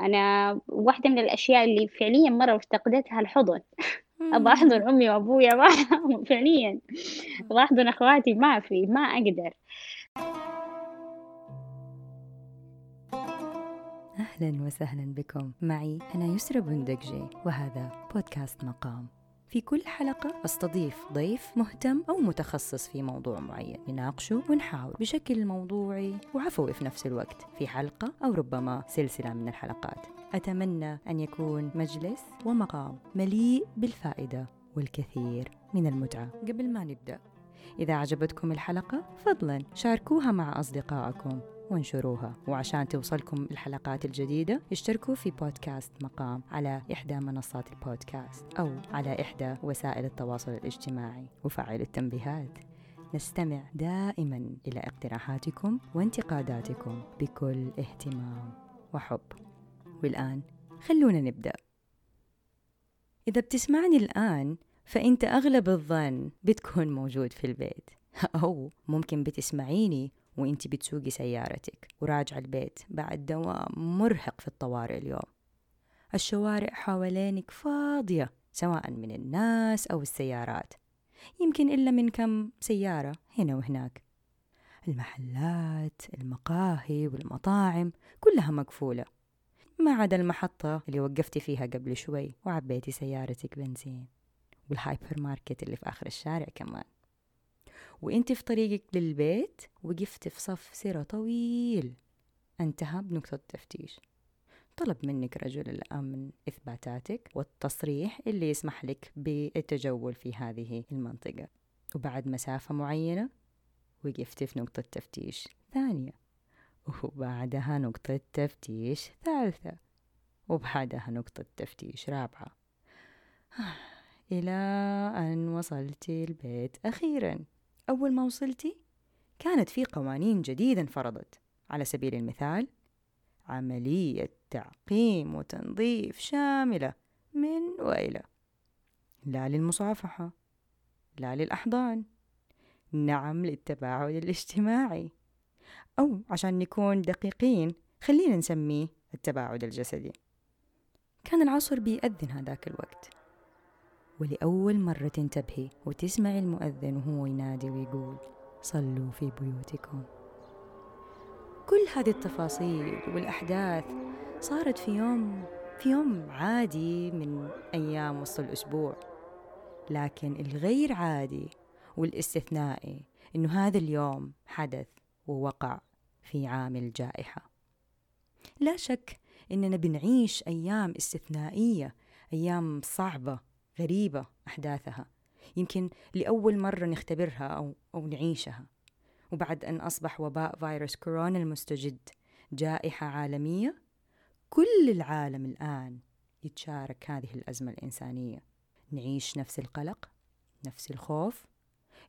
أنا واحدة من الأشياء اللي فعليًا مرّة افتقدتها الحُضن، أبغى أحضن أمي وأبويا ما فعليًا، أبغى أحضن أخواتي ما في، ما أقدر. أهلا وسهلا بكم. معي أنا يسرى بندقجي وهذا بودكاست مقام. في كل حلقة أستضيف ضيف مهتم أو متخصص في موضوع معين. نناقشه ونحاور بشكل موضوعي وعفوي في نفس الوقت. في حلقة أو ربما سلسلة من الحلقات. أتمنى أن يكون مجلس ومقام مليء بالفائدة والكثير من المتعة. قبل ما نبدأ إذا عجبتكم الحلقة فضلا شاركوها مع أصدقائكم. وانشروها. وعشان توصلكم الحلقات الجديدة اشتركوا في بودكاست مقام على إحدى منصات البودكاست أو على إحدى وسائل التواصل الاجتماعي. وفعلوا التنبيهات. نستمع دائما إلى اقتراحاتكم وانتقاداتكم بكل اهتمام وحب. والآن خلونا نبدأ. إذا بتسمعني الآن فأنت أغلب الظن بتكون موجود في البيت. أو ممكن بتسمعيني وانت بتسوقي سيارتك وراجعة البيت بعد دوام مرهق في الطوارئ اليوم. الشوارع حوالينك فاضية سواء من الناس أو السيارات. يمكن إلا من كم سيارة هنا وهناك. المحلات المقاهي والمطاعم كلها مقفولة. ما عدا المحطة اللي وقفتي فيها قبل شوي وعبيتي سيارتك بنزين. والهايبر ماركت اللي في آخر الشارع كمان. وانت في طريقك للبيت وقفت في صف سيرة طويل. انتهى بنقطة تفتيش طلب منك رجل الأمن إثباتاتك والتصريح اللي يسمح لك بالتجول في هذه المنطقة. وبعد مسافة معينة وقفت في نقطة تفتيش ثانية. وبعدها نقطة تفتيش ثالثة. وبعدها نقطة تفتيش رابعة. إلى أن وصلت البيت أخيرا. أول ما وصلتي كانت في قوانين جديدة انفرضت. على سبيل المثال عملية تعقيم وتنظيف شاملة من وإلى لا للمصافحة لا للأحضان. نعم للتباعد الاجتماعي. أو عشان نكون دقيقين خلينا نسميه التباعد الجسدي. كان العصر بيأذن هذاك الوقت. ولأول مرة تنتبهي وتسمعي المؤذن وهو ينادي ويقول صلوا في بيوتكم. كل هذه التفاصيل والأحداث صارت في يوم في يوم عادي من أيام وسط الأسبوع. لكن الغير عادي والاستثنائي إنه هذا اليوم حدث ووقع في عام الجائحة. لا شك إننا بنعيش أيام استثنائية أيام صعبة غريبة أحداثها. يمكن لأول مرة نختبرها أو, أو نعيشها. وبعد أن أصبح وباء فيروس كورونا المستجد جائحة عالمية كل العالم الآن يتشارك هذه الأزمة الإنسانية. نعيش نفس القلق نفس الخوف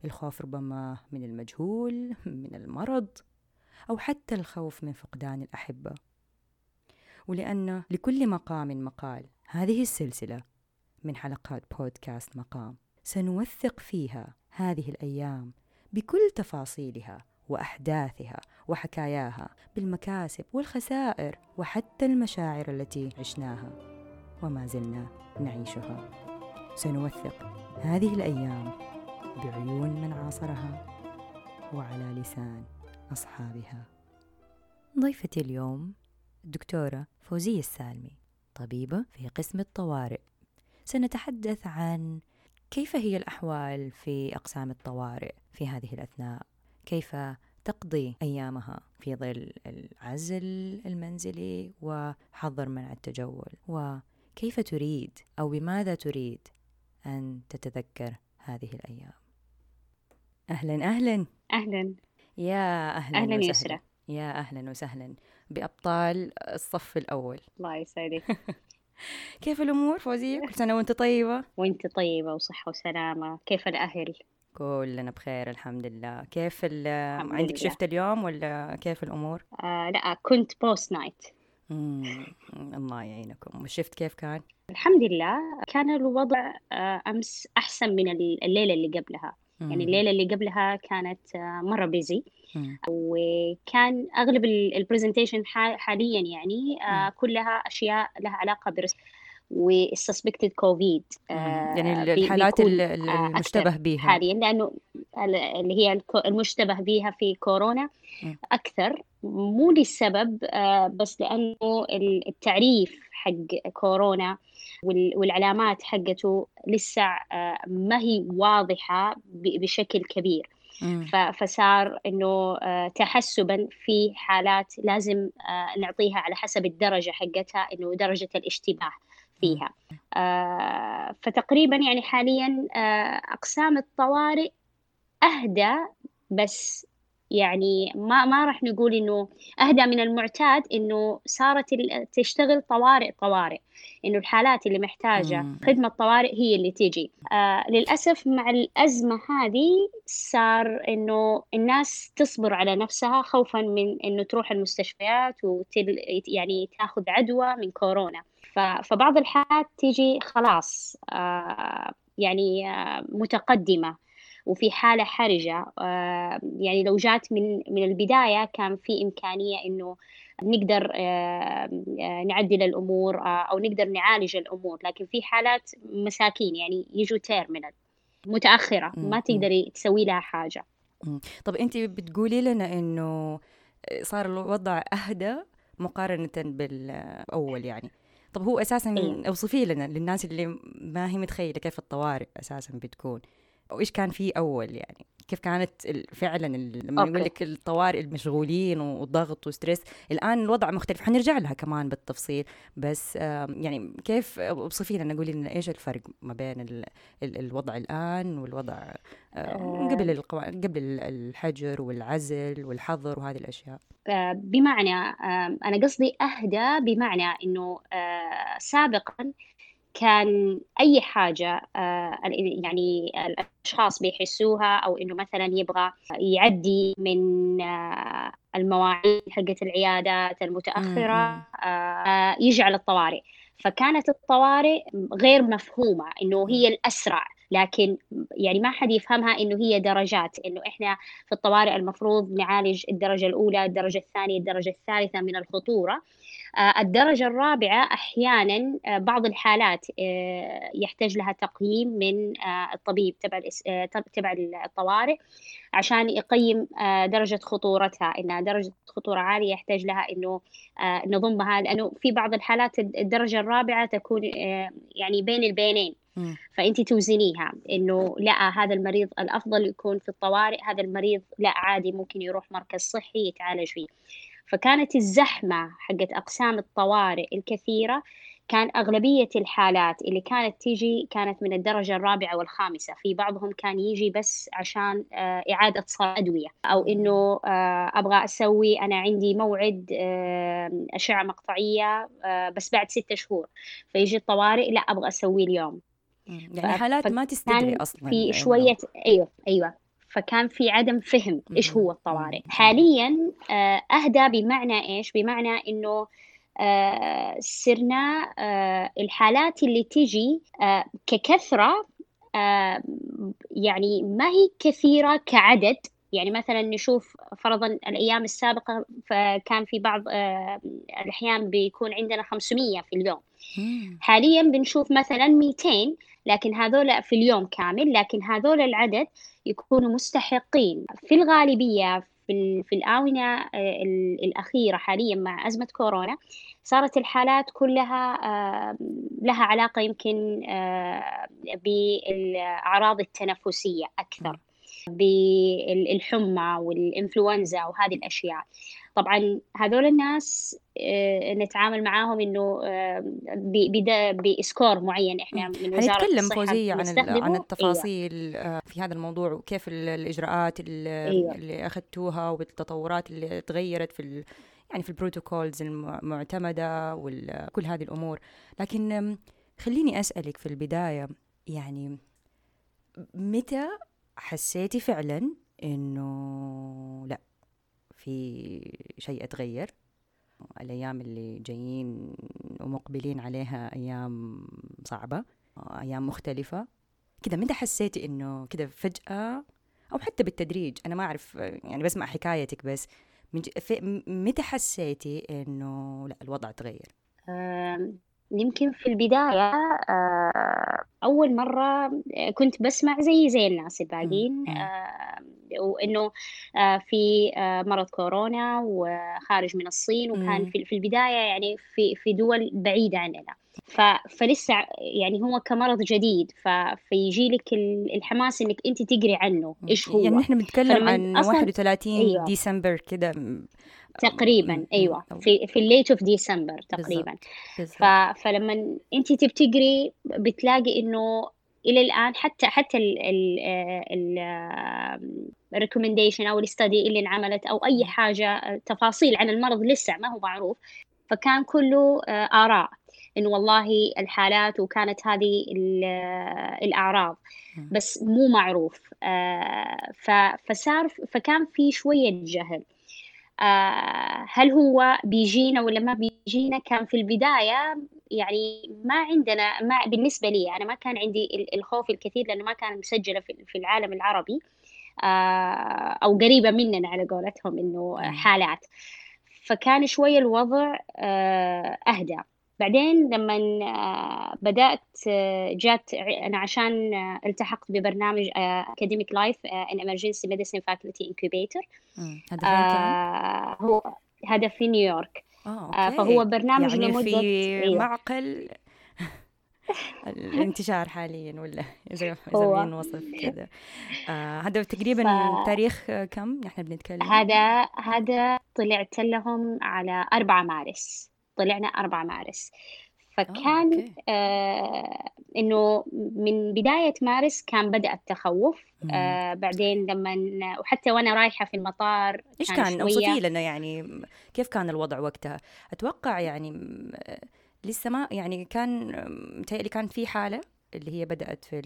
الخوف ربما من المجهول من المرض أو حتى الخوف من فقدان الأحبة. ولأن لكل مقام مقال هذه السلسلة من حلقات بودكاست مقام. سنوثق فيها هذه الأيام بكل تفاصيلها وأحداثها وحكاياها بالمكاسب والخسائر وحتى المشاعر التي عشناها وما زلنا نعيشها. سنوثق هذه الأيام بعيون من عاصرها وعلى لسان أصحابها. ضيفتي اليوم الدكتوره فوزية السالمي طبيبة في قسم الطوارئ. سنتحدث عن كيف هي الأحوال في أقسام الطوارئ في هذه الأثناء؟ كيف تقضي أيامها في ظل العزل المنزلي وحظر منع التجول؟ وكيف تريد أو بماذا تريد أن تتذكر هذه الأيام؟ أهلا أهلا. أهلا. يا أهلا أهلا. يسرى يا أهلا وسهلا. بأبطال الصف الأول. الله يسعدك. كيف الأمور فوزية؟ كل سنة وأنت طيبة وأنت طيبة وصحة وسلامة كيف الأهل؟ كلنا بخير الحمد لله كيف ال- الحمد عندك. شفت اليوم ولا كيف الأمور؟ آه لا كنت post night. الله يعينكم والشفت كيف كان؟ الحمد لله كان الوضع آه أمس أحسن من الليلة اللي قبلها يعني. الليلة اللي قبلها كانت آه مرة busy وكان أغلب ال presentation حاليا يعني آه كلها أشياء لها علاقة برس والسسبكتد كوفيد يعني الحالات المشتبه بها حاليا لأنه اللي هي المشتبه بها في كورونا أكثر. مو لسبب آه، بس لأنه التعريف حق كورونا والعلامات حقته لسه آه، ما هي واضحة بشكل كبير. فصار إنه آه، تحسبا في حالات لازم آه، نعطيها على حسب الدرجة حقتها إنه درجة الاشتباه فيها. فتقريبا يعني حاليا أقسام الطوارئ أهدى بس يعني ما ما راح نقول إنه أهدى من المعتاد إنه صارت تشتغل طوارئ طوارئ إنه الحالات اللي محتاجة. خدمة طوارئ هي اللي تيجي آه للأسف مع الأزمة هذه صار إنه الناس تصبر على نفسها خوفا من إنه تروح المستشفيات وتل يعني تاخذ عدوى من كورونا. فبعض الحالات تيجي خلاص آه يعني آه متقدمة. وفي حالة حرجة. آه، يعني لو جات من من البداية كان في إمكانية إنه نقدر آه، آه، نعدل الأمور أو نقدر نعالج الأمور لكن في حالات مساكين يعني يجوا تيرمينال متأخرة ما تقدري تسوي لها حاجة. طب أنت بتقولي لنا إنه صار الوضع أهدى مقارنة بالأول يعني. طب هو أساسا إيه؟ أوصفي لنا للناس اللي ما هي متخيلة كيف الطوارئ أساسا بتكون. وإيش كان في أول يعني؟ كيف كانت فعلا لما يقول لك الطوارئ المشغولين والضغط وستريس الآن الوضع مختلف. حنرجع لها كمان بالتفصيل. بس يعني كيف أوصفي لنا قولي لنا إيش الفرق ما بين ال ال الوضع الآن والوضع آه. قبل قبل الحجر والعزل والحظر وهذه الأشياء؟ آه، بمعنى أنا قصدي أهدى بمعنى إنه آه، سابقا كان أي حاجة آه، يعني الأشخاص بيحسوها أو إنه مثلا يبغى يعدي من آه، المواعيد حقت العيادات المتأخرة آه، يجي على الطوارئ. فكانت الطوارئ غير مفهومة إنه هي الأسرع. لكن يعني ما حد يفهمها إنه هي درجات إنه إحنا في الطوارئ المفروض نعالج الدرجة الأولى الدرجة الثانية الدرجة الثالثة من الخطورة. آه، الدرجة الرابعة أحيانا آه، بعض الحالات آه، يحتاج لها تقييم من الطبيب تبع تبع الطوارئ عشان يقيم درجة خطورتها. إنها درجة خطورة عالية يحتاج لها إنه نضمها لأنه في بعض الحالات الدرجة الرابعة تكون يعني بين البينين. فأنت توزنيها إنه لا هذا المريض الأفضل يكون في الطوارئ هذا المريض لا عادي ممكن يروح مركز صحي يتعالج فيه. فكانت الزحمة حقت أقسام الطوارئ الكثيرة كان أغلبية الحالات اللي كانت تيجي كانت من الدرجة الرابعة والخامسة. في بعضهم كان يجي بس عشان آه، إعادة صار أدوية أو إنه آه، أبغى أسوي أنا عندي موعد آه، أشعة مقطعية بس بعد ستة شهور. فيجي الطوارئ لا أبغى أسويه اليوم. يعني حالات ما تستدعي أصلا في شوية أيوه أيوه. فكان في عدم فهم إيش هو الطوارئ. حاليا آه، أهدى بمعنى إيش؟ بمعنى إنه آه، صرنا آه، الحالات اللي تجي ككثرة يعني ما هي كثيرة كعدد. يعني مثلا نشوف فرضا الأيام السابقة فكان في بعض الأحيان بيكون عندنا 500 في اليوم. حاليا بنشوف مثلا 200 لكن هذول في اليوم كامل لكن هذول العدد يكونوا مستحقين. في الغالبية في, في الآونة آه، الأخيرة حاليا مع أزمة كورونا صارت الحالات كلها آه، لها علاقة يمكن آه، بالأعراض التنفسية أكثر بالحمى والإنفلونزا وهذه الأشياء. طبعا هذول الناس آه، نتعامل معاهم إنه آه، ب score معين إحنا من وزارة حنتكلم فوزية عن عن التفاصيل أيوة. في هذا الموضوع وكيف الإجراءات اللي, أيوة. اللي أخذتوها والتطورات اللي تغيرت في يعني في ال protocols المعتمدة وكل هذه الأمور لكن خليني أسألك في البداية يعني متى حسيتي فعلا إنه لا في شيء أتغير؟ الأيام اللي جايين ومقبلين عليها أيام صعبة أيام مختلفة. كذا متى حسيتي إنه كذا فجأة أو حتى بالتدريج. أنا ما أعرف يعني بسمع حكايتك بس. متى حسيتي إنه لا الوضع تغير؟ يمكن في البداية أول مرة كنت بسمع زي زي الناس الباقيين. وإنه في مرض كورونا وخارج من الصين وكان في في البداية يعني في في دول بعيدة عننا. فلسه يعني هو كمرض جديد فيجي لك الحماس إنك أنت تقري عنه إيش هو. يعني إحنا بنتكلم عن 31 أيوة. ديسمبر كده. تقريبا أيوه. في في ال late of ديسمبر تقريبا. بالزبط. فلما أنت تبي تقري بتلاقي إنه إلى الآن حتى حتى ال الريكومنديشن أو الاستدي اللي انعملت أو أي حاجة تفاصيل عن المرض لسه ما هو معروف فكان كله آراء انه والله الحالات وكانت هذه الأعراض. بس مو معروف فصار فكان في شوية جهل. آه، هل هو بيجينا ولا ما بيجينا؟ كان في البداية يعني ما عندنا ما بالنسبة لي أنا ما كان عندي الخوف الكثير لأنه ما كان مسجلة في العالم العربي آه، أو قريبة مننا على قولتهم إنه حالات. فكان شوية الوضع آه، أهدى. بعدين لما آه، بدأت آه، جات أنا عشان آه، التحقت ببرنامج أكاديميك لايف ان emergency medicine faculty incubator. هذا هو هذا في نيويورك. آه، فهو برنامج يعني لمدة في أيوه. معقل الانتشار حاليا ولا اذا اذا بنوصف كذا. آه هذا تقريبا ف... تاريخ كم إحنا بنتكلم؟ هذا هذا طلعت لهم على 4 مارس. طلعنا 4 مارس. فكان آه، آه إنه من بداية مارس كان بدأ التخوف. آه بعدين لما وحتى وأنا رايحة في المطار إيش كان, أوصفي لنا يعني كيف كان الوضع وقتها؟ أتوقع يعني لسه ما يعني كان متهيألي كان في حالة اللي هي بدأت في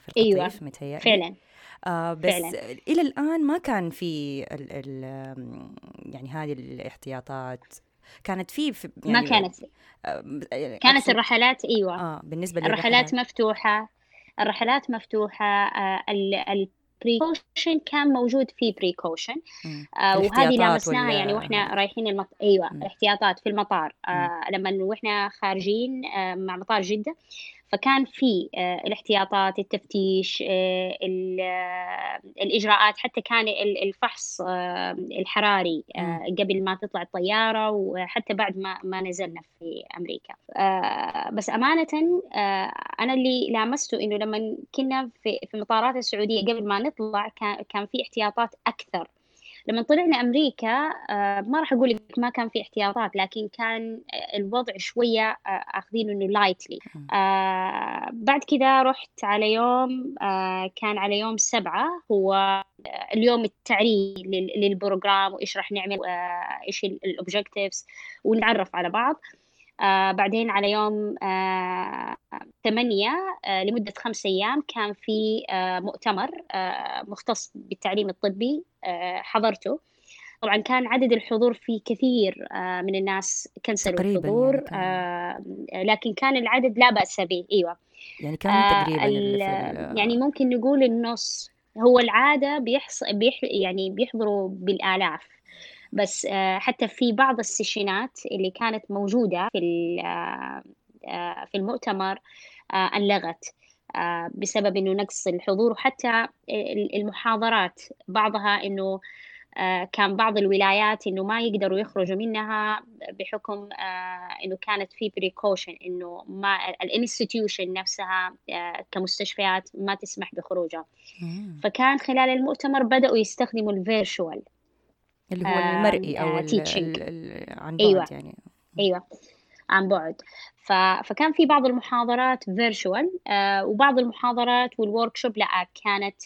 في القطيف أيوة متهيألي. فعلا. آه بس فعلا. إلى الآن ما كان في ال ال يعني هذه الاحتياطات. كانت في, في يعني ما كانت. يعني كانت الرحلات إيوه. آه بالنسبة الرحلات مفتوحة. الرحلات مفتوحة آه ال precaution كان موجود في precaution آه وهذه لامسناها يعني وإحنا رايحين المط... إيوه. الاحتياطات في المطار. آه لما وإحنا خارجين آه مع مطار جدة فكان في آه، الاحتياطات التفتيش آه، آه، الإجراءات حتى كان الفحص الحراري قبل ما تطلع الطيارة وحتى بعد ما ما نزلنا في أمريكا. بس أمانة أنا اللي لامسته إنه لما كنا في في مطارات السعودية قبل ما نطلع كان في احتياطات أكثر. لما طلعنا أمريكا آه، ما راح أقول لك ما كان في احتياطات لكن كان الوضع شوية آه، أخذينه إنه لايتلي آه، بعد كذا رحت على يوم كان على يوم سبعة هو اليوم التعريف للبروجرام وإيش راح نعمل إيش الاوبجكتيفز ونعرف على بعض. آه بعدين على يوم آه ثمانية آه لمدة خمس أيام كان في آه مؤتمر آه مختص بالتعليم الطبي آه حضرته. طبعا كان عدد الحضور فيه كثير آه من الناس كنسلوا الحضور يعني آه لكن كان العدد لا بأس به. أيوة. يعني كان آه تقريبا يعني ممكن نقول النص هو العادة بيحص بيح يعني بيحضروا بالآلاف. بس آه، حتى في بعض ال session ات اللي كانت موجودة في آه، آه، في المؤتمر أنلغت بسبب إنه نقص الحضور وحتى المحاضرات. بعضها إنه كان بعض الولايات إنه ما يقدروا يخرجوا منها بحكم إنه كانت في precaution إنه ما ال institution نفسها كمستشفيات ما تسمح بخروجها. فكان خلال المؤتمر بدأوا يستخدموا ال virtual اللي هو المرئي أو ال عن بعد أيوة. يعني. أيوه. عن بعد. ف... فكان في بعض المحاضرات virtual آه وبعض المحاضرات وال workshop لا كانت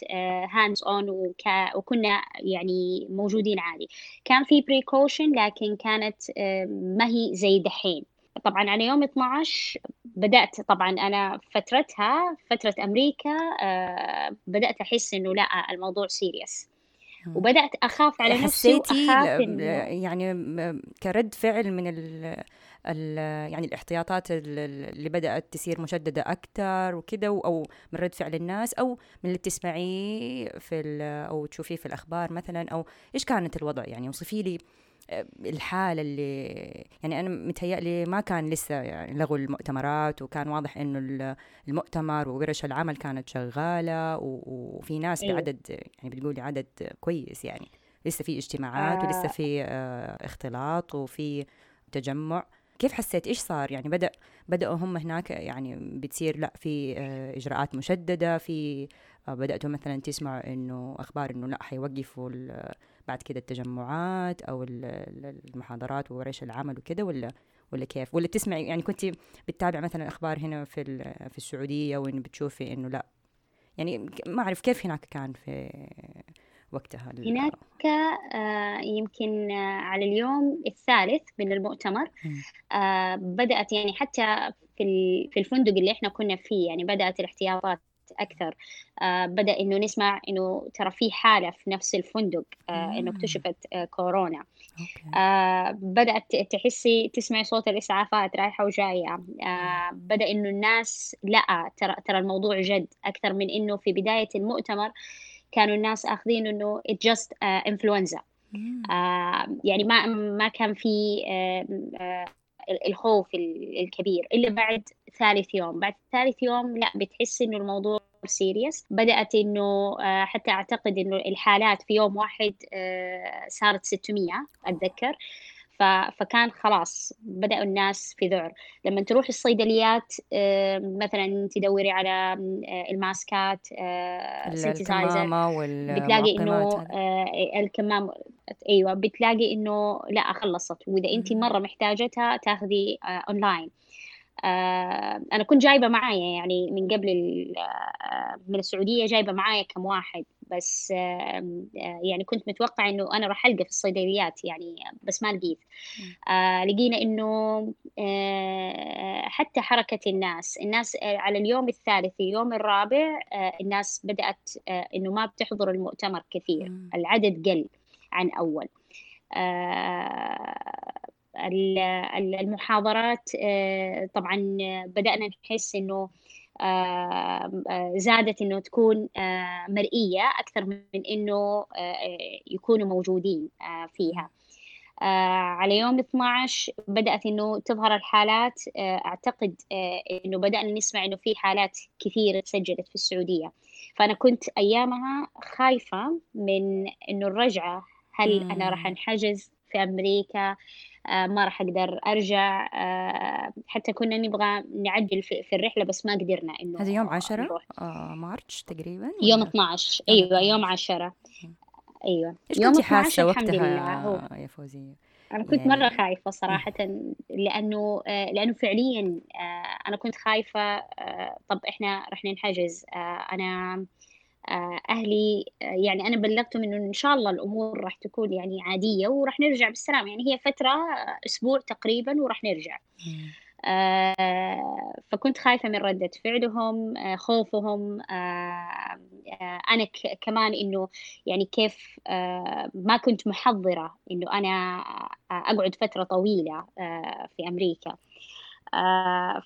hands آه on وك... وكنا يعني موجودين عادي. كان في precaution لكن كانت آه ما هي زي دحين. طبعا على يوم 12 بدأت طبعا أنا فترتها فترة أمريكا آه بدأت أحس إنه لا الموضوع سيريس وبدأت أخاف على نفسي حسيتي يعني كرد فعل من ال ال يعني الاحتياطات اللي بدأت تصير مشددة أكثر وكذا أو من رد فعل الناس أو من اللي تسمعيه في أو تشوفيه في الأخبار مثلا أو إيش كانت الوضع يعني؟ وصفي لي الحالة اللي يعني أنا متهيألي ما كان لسه يعني لغوا المؤتمرات وكان واضح إنه المؤتمر وورش العمل كانت شغالة وفي ناس إيه. بعدد يعني بتقولي عدد كويس يعني لسه في اجتماعات آه. ولسه في آه اختلاط وفي تجمع كيف حسيت إيش صار يعني بدا بدأوا هم هناك يعني بتصير لا في آه إجراءات مشددة في آه بدأتوا مثلا تسمعوا إنه أخبار إنه لا حيوقفوا بعد كده التجمعات أو المحاضرات وورش العمل وكده ولا ولا كيف؟ ولا تسمعي يعني كنت بتتابع مثلا أخبار هنا في في السعودية وإن بتشوفي إنه لأ؟ يعني ما أعرف كيف هناك كان في وقتها هناك آه يمكن آه على اليوم الثالث من المؤتمر آه بدأت يعني حتى في في الفندق اللي إحنا كنا فيه يعني بدأت الاحتياطات أكثر. آه بدأ إنه نسمع إنه ترى في حالة في نفس الفندق آه إنه اكتشفت آه كورونا. آه بدأت تحسي تسمعي صوت الإسعافات رايحة وجاية. آه بدأ إنه الناس لا ترى ترى الموضوع جد أكثر من إنه في بداية المؤتمر كانوا الناس أخذين إنه it just uh, influenza. آه يعني ما ما كان في آه آه الخوف الكبير. إلا بعد ثالث يوم. بعد ثالث يوم لا بتحس إنه الموضوع serious بدأت إنه آه، حتى أعتقد إنه الحالات في يوم واحد آه، صارت 600 أتذكر. فكان خلاص بدأوا الناس في ذعر. لما تروح الصيدليات آه، مثلا تدوري على الماسكات الكمامة بتلاقي إنه الكمام أيوه بتلاقي إنه لا خلصت. وإذا أنت مرة محتاجتها تاخذي اونلاين آه، أنا كنت جايبة معايا يعني من قبل آه، من السعودية جايبة معايا كم واحد. بس آه، يعني كنت متوقعة إنه أنا راح ألقى في الصيدليات يعني بس ما لقيت. لقينا إنه حتى حركة الناس الناس على اليوم الثالث اليوم الرابع الناس بدأت إنه ما بتحضر المؤتمر كثير العدد قل عن أول. المحاضرات آه، طبعا بدأنا نحس آه، آه، زادت إنه تكون مرئية أكثر من إنه يكونوا موجودين فيها. على يوم 12 بدأت إنه تظهر الحالات أعتقد إنه بدأنا نسمع إنه في حالات كثيرة تسجلت في السعودية. فأنا كنت أيامها خايفة من إنه الرجعة هل أنا راح أنحجز في أمريكا؟ آه، ما راح أقدر أرجع آه، حتى كنا نبغى نعجل في الرحلة بس ما قدرنا إنه هذا يوم عشرة آه مارتش تقريبا يوم 12 أيوة يوم عشرة. أيوة. إيش يوم كنت حاسة وقتها يا فوزية؟ أنا كنت يعني... مرة خايفة صراحة لأنه آه، لأنه فعليا أنا كنت خايفة طب إحنا رح ننحجز أنا آه، أهلي آه، يعني أنا بلغتهم إنه إن شاء الله الأمور راح تكون يعني عادية وراح نرجع بالسلام. يعني هي فترة آه، أسبوع تقريبا وراح نرجع. فكنت خايفة من ردة فعلهم خوفهم أنا كمان إنه يعني كيف ما كنت محضرة إنه أنا أقعد فترة طويلة في أمريكا.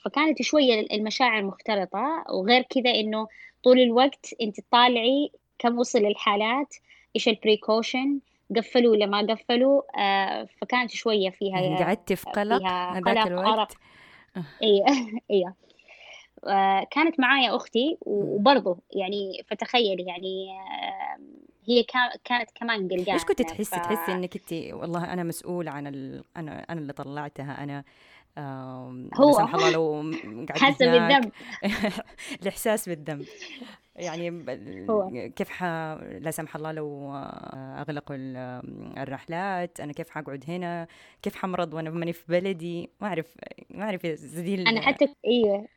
فكانت شوية المشاعر مختلطة وغير كذا إنه طول الوقت انت تطالعي كم وصل الحالات إيش البريكوشن قفلوا ولا ما قفلوا آه فكانت شوية فيها يعني قعدتي في قلق هذاك الوقت؟ أيوه أيوه آه كانت معايا أختي وبرضه يعني فتخيلي يعني آه هي كانت كمان قلقانة إيش كنت تحسي؟ ف... تحسي إنك انت والله أنا مسؤول عن ال... أنا أنا اللي طلعتها أنا هو سمح الله لو حاسة بالذنب. الإحساس بالذنب. يعني هو. كيف ح... لا سمح الله لو أغلقوا الرحلات أنا كيف حقعد هنا؟ كيف حمرض وأنا ماني في بلدي؟ ما أعرف ما أعرف أنا حتى أيوه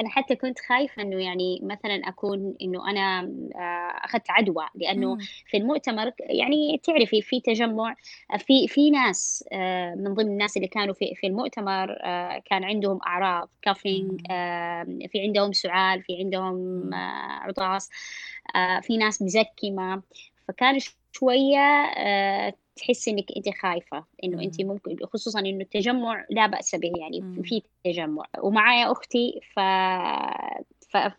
أنا حتى كنت خايفة إنه يعني مثلا أكون إنه أنا آه، أخذت عدوى لأنه في المؤتمر يعني تعرفي في تجمع في في ناس آه، من ضمن الناس اللي كانوا في في المؤتمر آه، كان عندهم أعراض كافينج في عندهم سعال في عندهم عطاس في ناس مزكمة. فكان شوية تحسي إنك انت خايفة إنه انت ممكن خصوصا إنه التجمع لا بأس به يعني في تجمع. ومعايا أختي ف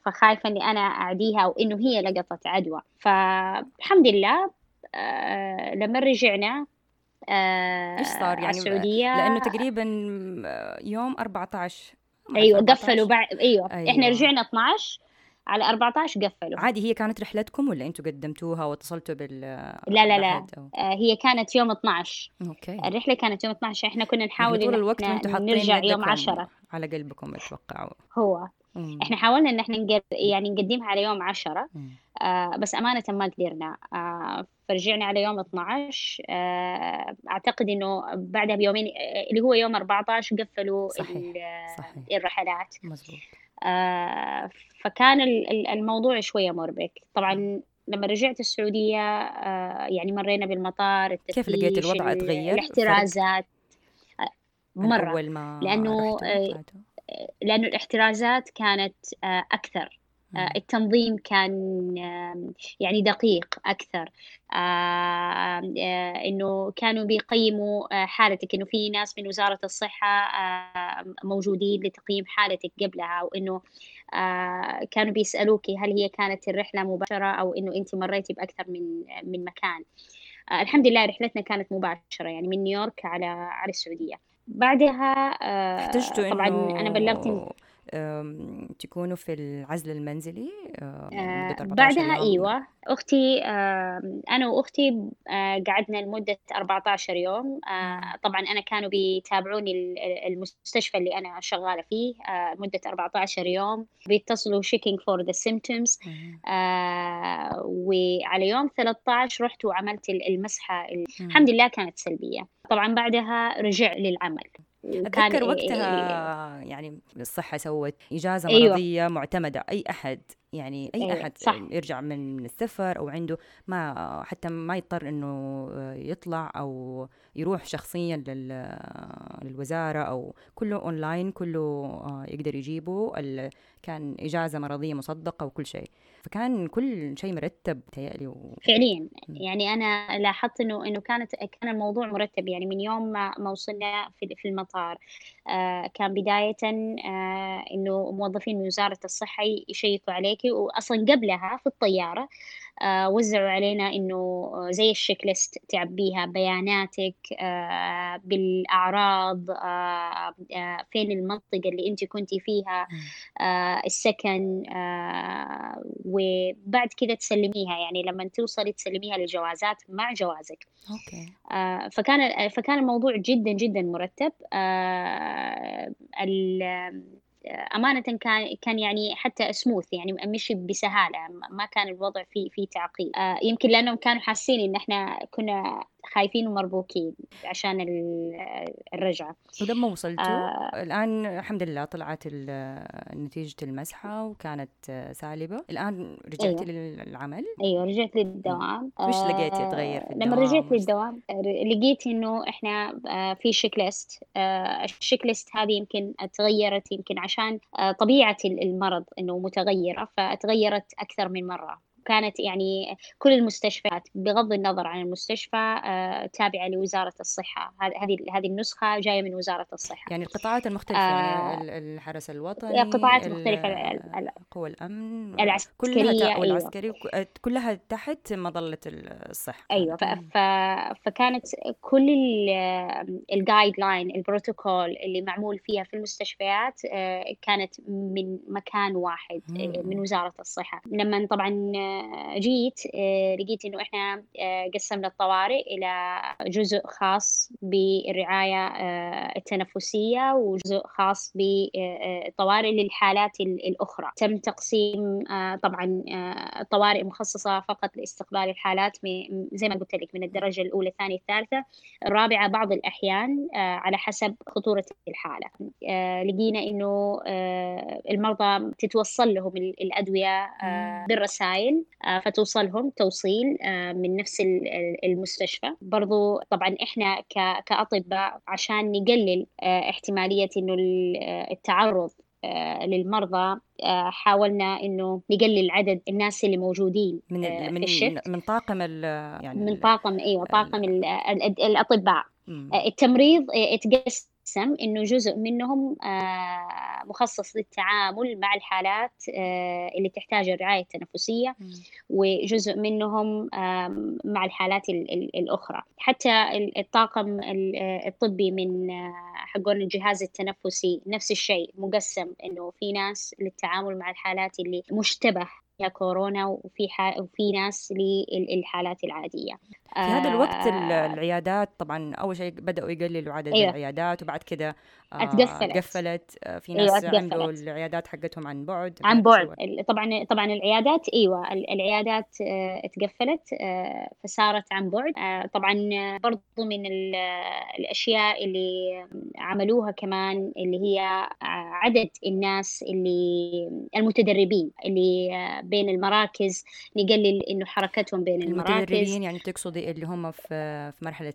فخايفة إني أنا أعديها وإنه هي لقطت عدوى. فالحمد لله آه لما رجعنا آه إيش صار يعني؟ السعودية. لأنه تقريبا يوم 14 أيوه قفلوا بعد أيوة. أيوه. إحنا رجعنا 12 على 14 قفلوا. عادي هي كانت رحلتكم ولا أنتم قدمتوها واتصلتوا بال لا لا لا. أو... آه، هي كانت يوم 12 أوكي. الرحلة كانت يوم 12 إحنا كنا نحاول طول الوقت أنتم نرجع يوم 10 على قلبكم أتوقع هو. مم. إحنا حاولنا إن إحنا. يعني نقدمها على يوم 10 آه بس أمانة ما قدرنا. آه فرجعنا على يوم 12 آه أعتقد إنه بعدها بيومين آه، اللي هو يوم 14 قفلوا صحيح. صحيح. الرحلات. مزبوط. آه فكان الموضوع شوية مربك طبعا لما رجعت السعودية آه يعني مرينا بالمطار كيف لقيت الوضع؟ اتغير؟ الاحترازات. آه، مرة. أول ما لأنه آه لأنه الاحترازات كانت أكثر. آه، التنظيم كان يعني دقيق أكثر. آه، إنه كانوا بيقيموا آه، حالتك إنه في ناس من وزارة الصحة موجودين لتقييم حالتك قبلها وإنه كانوا بيسألوك هل هي كانت الرحلة مباشرة أو إنه أنت مريتي بأكثر من من مكان. الحمد لله رحلتنا كانت مباشرة يعني من نيويورك على على السعودية. بعدها طبعا أنا بلغت تكونوا في العزل المنزلي آه بعدها يوم. أيوه أختي أنا وأختي آه قعدنا لمدة 14 يوم. آه طبعا أنا كانوا بيتابعوني المستشفى اللي أنا شغالة فيه مدة 14 يوم. بيتصلوا checking for the symptoms وعلى يوم 13 رحت وعملت المسحة الحمد لله كانت سلبية. طبعا بعدها رجع للعمل. أتذكر وقتها يعني الصحة سوت إجازة أيوة. مرضية معتمدة أي أحد يعني أي أيوة. أحد صح. يرجع من السفر أو عنده ما حتى ما يضطر إنه يطلع أو يروح شخصيا للوزارة أو كله اونلاين كله آه، يقدر يجيبه كان إجازة مرضية مصدقة وكل شيء فكان كل شيء مرتب تهيألي و... فعليا يعني أنا لاحظت إنه إنه كانت كان الموضوع مرتب يعني من يوم ما ما وصلنا في في المطار آه كان بداية آه إنه موظفين من وزارة الصحة يشيكوا عليك واصلا قبلها في الطيارة آه، وزعوا علينا إنه آه، زي الشيك ليست تعبيها بياناتك آه، بالأعراض فين المنطقة اللي أنت كنتي فيها السكن وبعد كذا تسلميها يعني لما توصلي تسلميها للجوازات مع جوازك. أوكي. فكان فكان الموضوع جدا جدا مرتب. أمانة كان كان يعني حتى سموث يعني مشي بسهالة ما كان الوضع فيه في تعقيد. آه، يمكن لأنهم كانوا حاسين إن إحنا كنا خايفين ومربوكين عشان الرجعة. ولما وصلتوا؟ آه. الآن الحمد لله طلعت نتيجة المسحة وكانت سالبة. الآن رجعتي أيوة. للعمل؟ أيوة رجعت للدوام. وش آه لقيتي تغير في الدوام؟ لما رجعت للدوام لقيت إنه إحنا آه في شيك ليست آه الشيك ليست هذه يمكن تغيرت يمكن عشان آه طبيعة المرض إنه متغيرة فتغيرت أكثر من مرة. كانت يعني كل المستشفيات بغض النظر عن المستشفى آه، تابعة لوزارة الصحة. هذه هذه النسخة جاية من وزارة الصحة. يعني القطاعات المختلفة آه الحرس الوطني القطاعات المختلفة قوى الأمن العسكرية كلها والعسكري أيوة. كلها تحت مظلة الصحة. أيوة فكانت كل الجايد لاين البروتوكول اللي معمول فيها في المستشفيات آه، كانت من مكان واحد من وزارة الصحة. لما طبعا جيت آه، لقيت إنه إحنا آه، قسمنا الطوارئ إلى جزء خاص بالرعاية آه، التنفسية وجزء خاص بالطوارئ للحالات الأخرى. تم تقسيم طبعا الطوارئ مخصصة فقط لاستقبال الحالات زي ما قلت لك من الدرجة الأولى الثانية الثالثة. الرابعة بعض الأحيان على حسب خطورة الحالة. لقينا إنه المرضى تتوصل لهم الأدوية بالرسائل آه، فتوصلهم توصيل آه، من نفس المستشفى. برضو طبعا إحنا كأطباء عشان نقلل آه، احتمالية إنه التعرض للمرضى حاولنا إنه نقلل عدد الناس اللي موجودين من في الشفت من طاقم يعني من طاقم إيوه طاقم الأطباء. التمريض اتقسم قسم إنه جزء منهم آه، مخصص للتعامل مع الحالات آه، اللي تحتاج الرعاية التنفسية وجزء منهم مع الحالات الأخرى. حتى الطاقم الطبي من آه، حقون الجهاز التنفسي نفس الشيء مقسم إنه في ناس للتعامل مع الحالات اللي مشتبه يا كورونا وفي. وفي ناس للحالات العادية. في هذا الوقت آه. العيادات طبعا أول شيء بدأوا يقللوا عدد أيوه. العيادات وبعد كده آه تقفلت تقفلت آه في أيوة، ناس أيوة عملوا العيادات حقتهم عن بعد عن بعد طبعا طبعا العيادات أيوه العيادات تقفلت آه فصارت عن بعد. طبعا برضو من الأشياء اللي عملوها كمان اللي هي عدد الناس اللي المتدربين اللي بين المراكز نقلل إنه حركتهم بين المراكز. المتدربين يعني تقصدي اللي هم في في مرحلة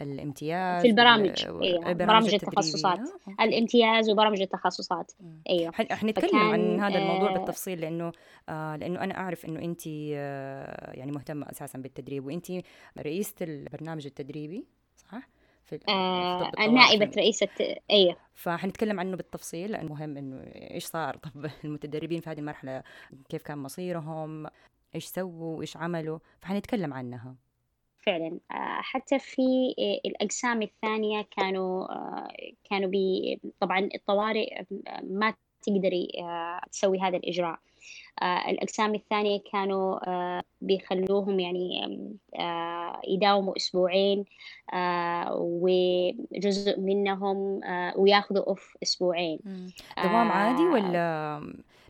الامتياز في البرامج أيوه برامج التخصصات. آه. الامتياز وبرامج التخصصات. أيوه حنتكلم عن هذا الموضوع آه بالتفصيل لأنه آه لأنه أنا أعرف إنه انت آه يعني مهتمة أساسا بالتدريب. وانت رئيسة البرنامج التدريبي صح؟ في آه نائبة رئيسة أيوه. فحنتكلم عنه بالتفصيل لأنه مهم إنه إيش صار طب المتدربين في هذه المرحلة كيف كان مصيرهم إيش سووا إيش عملوا؟ فحنتكلم عنها. فعلا. آه، حتى في الأقسام الثانية كانوا آه، كانوا بي طبعا الطوارئ ما تقدري آه، تسوي هذا الإجراء. الأقسام الثانية كانوا بيخلوهم يعني يداوموا أسبوعين وجزء منهم وياخذوا أوف أسبوعين. دوام عادي ولا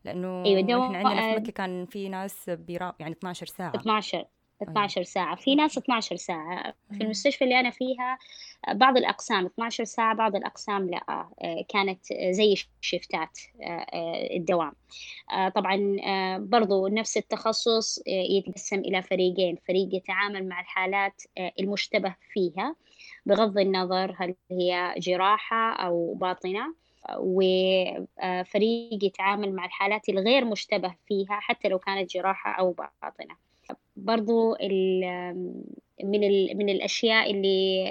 لأنه أيوة دوام إحنا عندنا في مكة كان في ناس بيرا يعني 12 ساعة. 12 12 ساعة. في ناس 12 ساعة. في المستشفى اللي أنا فيها بعض الأقسام 12 ساعة بعض الأقسام لا آه، كانت زي الشفتات آه، آه، الدوام. طبعا برضو نفس التخصص يتقسم إلى فريقين. فريق يتعامل مع الحالات المشتبه فيها بغض النظر هل هي جراحة أو باطنة وفريق يتعامل مع الحالات الغير مشتبه فيها حتى لو كانت جراحة أو باطنة. برضو من من الأشياء اللي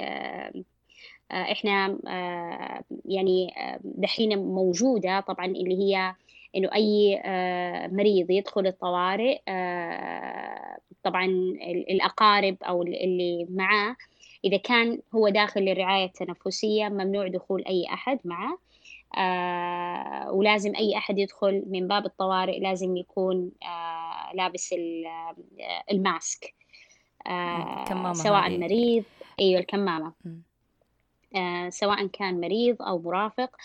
آه، إحنا آه، يعني آه، دحين موجودة طبعا اللي هي إنه أي مريض يدخل الطوارئ طبعا الأقارب أو اللي معاه إذا كان هو داخل الرعايه التنفسيه ممنوع دخول أي أحد معه. آه ولازم أي أحد يدخل من باب الطوارئ لازم يكون آه لابس آه، الماسك. آه سواء هذه. مريض أيوة الكمامة. آه سواء كان مريض أو مرافق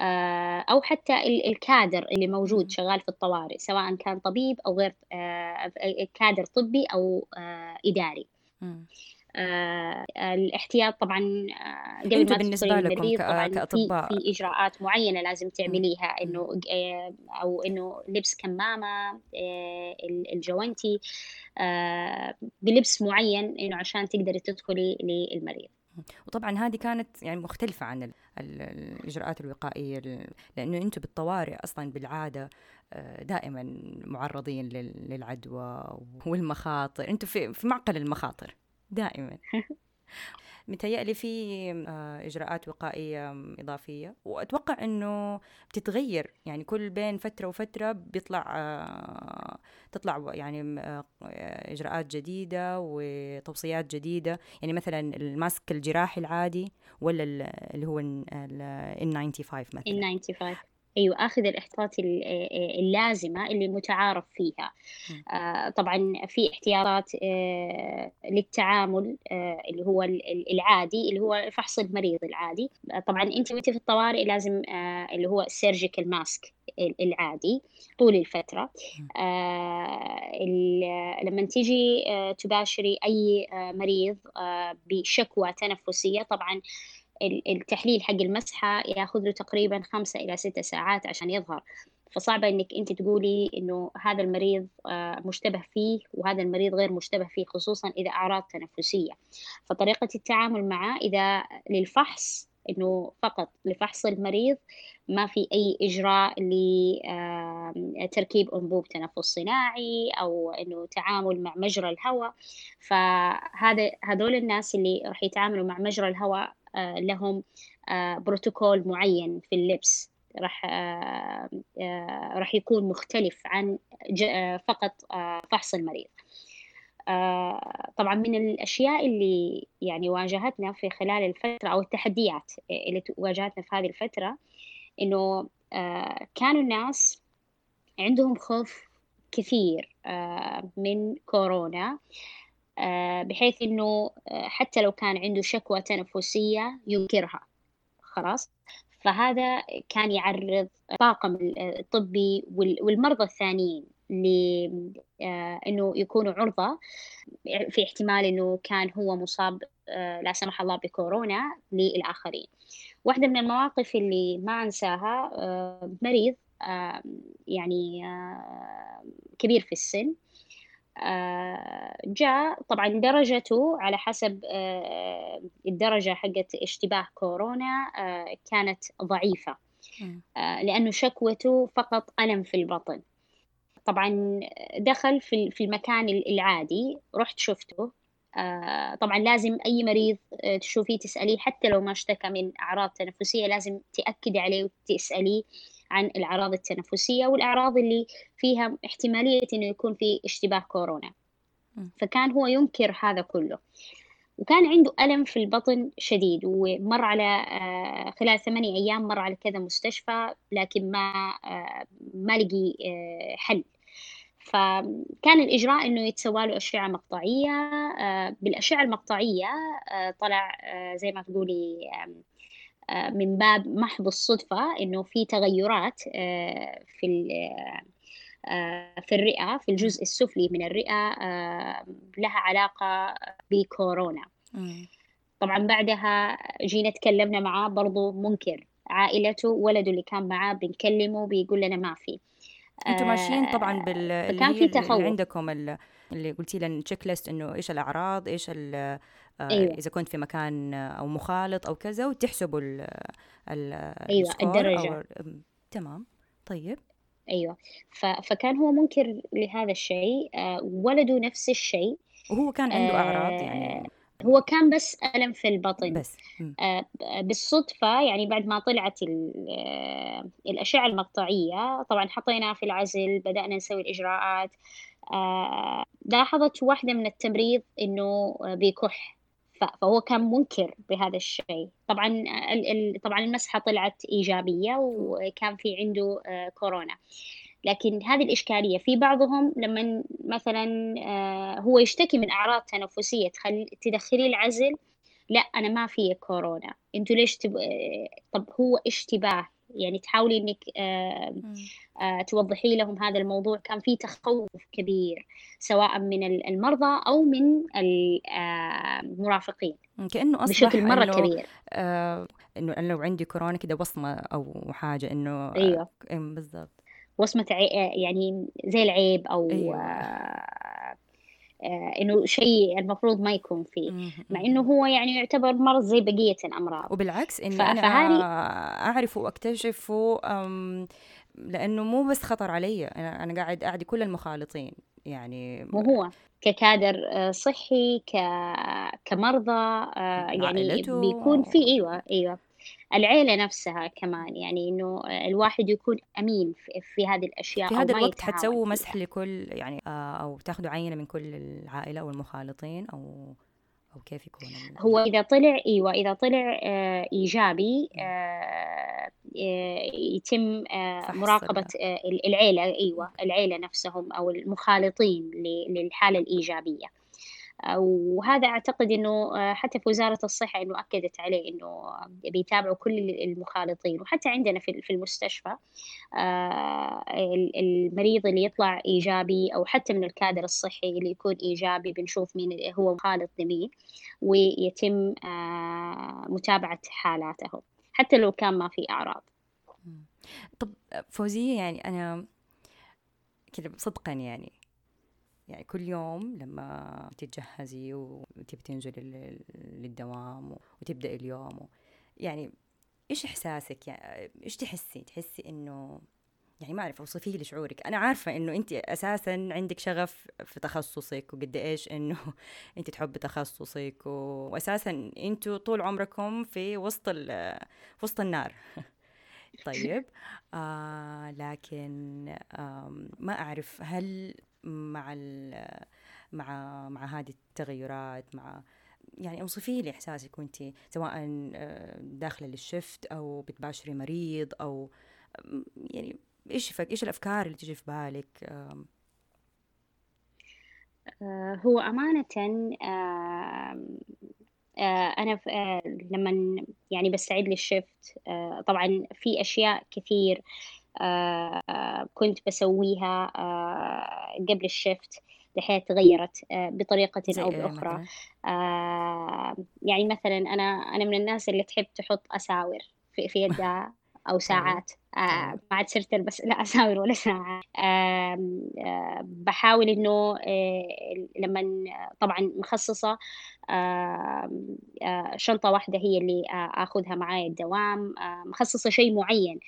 آه أو حتى الكادر اللي موجود شغال في الطوارئ سواء كان طبيب أو غير آه كادر طبي أو آه إداري. آه الاحتياط طبعا آه قبل ما بالنسبة لكم طبعا كأطباء في, في إجراءات معينة لازم تعمليها إنه آه أو إنه لبس كمامة آه الجوانتي آه بلبس معين إنه عشان تقدري تدخلي للمريض. وطبعا هذه كانت يعني مختلفة عن الإجراءات الوقائية لأنه أنتم بالطوارئ أصلا بالعادة آه، دائما معرضين للعدوى والمخاطر. أنتم في معقل المخاطر. دائما. متهيألي في آه، إجراءات وقائية إضافية. وأتوقع أنه بتتغير. يعني كل بين فترة وفترة بيطلع آه، تطلع يعني آه، إجراءات جديدة وتوصيات جديدة. يعني مثلا الماسك الجراحي العادي ولا اللي هو ال N95 مثلا. N95 أيوه آخذ الإحتياطات اللازمة اللي متعارف فيها. آه طبعا في إحتياطات آه للتعامل آه اللي هو العادي اللي هو فحص المريض العادي. طبعا أنت وأنت في الطوارئ لازم اللي هو السيرجيكال ماسك العادي طول الفترة. لما تيجي تباشري أي مريض بشكوى تنفسية طبعا التحليل حق المسحة ياخذ له تقريبا خمسة إلى ستة ساعات عشان يظهر. فصعبة إنك أنت تقولي إنه هذا المريض آه، مشتبه فيه وهذا المريض غير مشتبه فيه خصوصا إذا أعراض تنفسية. فطريقة التعامل معه إذا للفحص إنه فقط لفحص المريض ما في أي إجراء لتركيب أنبوب تنفس صناعي أو إنه تعامل مع مجرى الهواء. فهذا هذول الناس اللي راح يتعاملوا مع مجرى الهواء آه، لهم آه، بروتوكول معين في اللبس. راح آه، راح يكون مختلف عن فقط فحص المريض. طبعا من الأشياء اللي يعني واجهتنا في خلال الفترة أو التحديات اللي واجهتنا في هذه الفترة إنه كانوا الناس عندهم خوف كثير من كورونا. آه، بحيث إنه آه، حتى لو كان عنده شكوى تنفسية ينكرها. خلاص؟ فهذا كان يعرض الطاقم الطبي والمرضى الثانيين لأنه آه، يكونوا عرضة في احتمال أنه كان هو مصاب لا سمح الله بكورونا للآخرين. واحدة من المواقف اللي ما أنساها مريض يعني كبير في السن. آه، جاء طبعا درجته على حسب آه، الدرجة حقت اشتباه كورونا آه، كانت ضعيفة. لأنه شكوته فقط ألم في البطن. طبعا دخل في المكان العادي رحت شفته. طبعا لازم أي مريض تشوفيه تسأليه حتى لو ما اشتكى من أعراض تنفسية لازم تأكدي عليه وتسأليه. عن الأعراض التنفسية والأعراض اللي فيها احتمالية إنه يكون في اشتباه كورونا. فكان هو ينكر هذا كله. وكان عنده ألم في البطن شديد ومر على آه، خلال ثمانية أيام مر على كذا مستشفى لكن ما آه، ما لقي آه، حل. فكان الإجراء إنه يتسوى له أشعة مقطعية بالأشعة المقطعية طلع زي ما تقولي من باب محض الصدفة إنه في تغيرات آه، في آه، في الرئة في الجزء السفلي من الرئة لها علاقة بكورونا. طبعا بعدها جينا تكلمنا معاه برضو منكر عائلته ولده اللي كان معاه بنكلمه بيقول لنا ما في. أنتم ماشيين طبعا بال فكان في تخوف عندكم اللي قلتي لنا تشيك ليست إنه إيش الأعراض إيش آه، أيوة. إذا كنت في مكان أو مخالط أو كذا وتحسبوا ال ال أيوه الدرجة. أو... تمام. طيب. أيوه. ف... فكان هو منكر لهذا الشيء آه، ولده نفس الشيء. وهو كان عنده أعراض يعني. آه، هو كان بس ألم في البطن. بس. آه بالصدفة يعني بعد ما طلعت الأشعة المقطعية طبعا حطيناه في العزل بدأنا نسوي الإجراءات. آه لاحظت واحدة من التمريض إنه بيكح فهو كان منكر بهذا الشيء طبعا طبعا المسحة طلعت إيجابية وكان في عنده آه، كورونا لكن هذه الإشكالية في بعضهم لما مثلا آه، هو يشتكي من أعراض تنفسية. تدخلي العزل لا أنا ما في كورونا أنتوا ليش تب... آه، طب هو اشتباه يعني تحاولي إنك آه آه توضحي لهم هذا الموضوع. كان في تخوف كبير سواء من المرضى أو من المرافقين. كأنه أصبح بشكل مرة إنه كبير. آه إنه أنا لو عندي كورونا كده وصمه أو حاجة إنه أيوه. آه بالضبط. وصمه يعني زي العيب أو أيوة. آه إنه شيء المفروض ما يكون فيه. مع إنه هو يعني يعتبر مرض زي بقية الأمراض. وبالعكس إني أنا. اعرفه واكتشفه لأنه مو بس خطر علي. أنا أنا قاعد أعدي كل المخالطين. يعني مو هو. ككادر آه، صحي ك... كمرضى آه، يعني بيكون في أيوه أيوه. العيلة نفسها كمان يعني إنه الواحد يكون أمين في, في هذه الأشياء في هذا الوقت حتسووا مسح لكل يعني آه، أو تاخذوا عينة من كل العائلة أو المخالطين أو أو كيف يكون هو إذا طلع إيوه إذا طلع آه إيجابي آه يتم مراقبة العيلة أيوة العيلة نفسهم أو المخالطين للحالة الإيجابية. وهذا أعتقد إنه آه، حتى في وزارة الصحة إنه أكدت عليه إنه بيتابعوا كل المخالطين وحتى عندنا في المستشفى آه، المريض اللي يطلع إيجابي أو حتى من الكادر الصحي اللي يكون إيجابي بنشوف مين هو مخالط لمين ويتم آه، متابعة حالاته حتى لو كان ما في أعراض. طب فوزية يعني أنا كذا صدقا يعني يعني كل يوم لما تتجهزي وتبي تنزلي للدوام وتبدأ اليوم يعني إيش إحساسك؟ يعني إيش تحسي؟ تحسي إنه يعني ما أعرف اوصفي لي شعورك أنا عارفة إنه انت أساسا عندك شغف في تخصصك وقد إيش إنه انت تحبي تخصصك واساسا أنتوا طول عمركم في وسط وسط النار. طيب آه لكن آه ما أعرف هل مع مع مع هذه التغيرات مع يعني أوصفي لي إحساسك وأنت سواء آه، داخلة للشفت أو بتباشري مريض أو يعني إيش إيش الأفكار اللي تجي في بالك؟ آه، هو أمانة آه، أنا لما يعني بستعد للشفت طبعا في أشياء كثير كنت بسويها قبل الشفت دحين تغيرت بطريقة أو إيه بأخرى. يعني مثلا أنا أنا من الناس اللي تحب تحط أساور في, في يدها. أو ساعات. آه ما عاد صرت ألبس لا اساور ولا ساعه آه بحاول إنه آه لما طبعا مخصصة آه شنطة واحدة هي اللي آخذها معي الدوام. مخصصة شيء معين.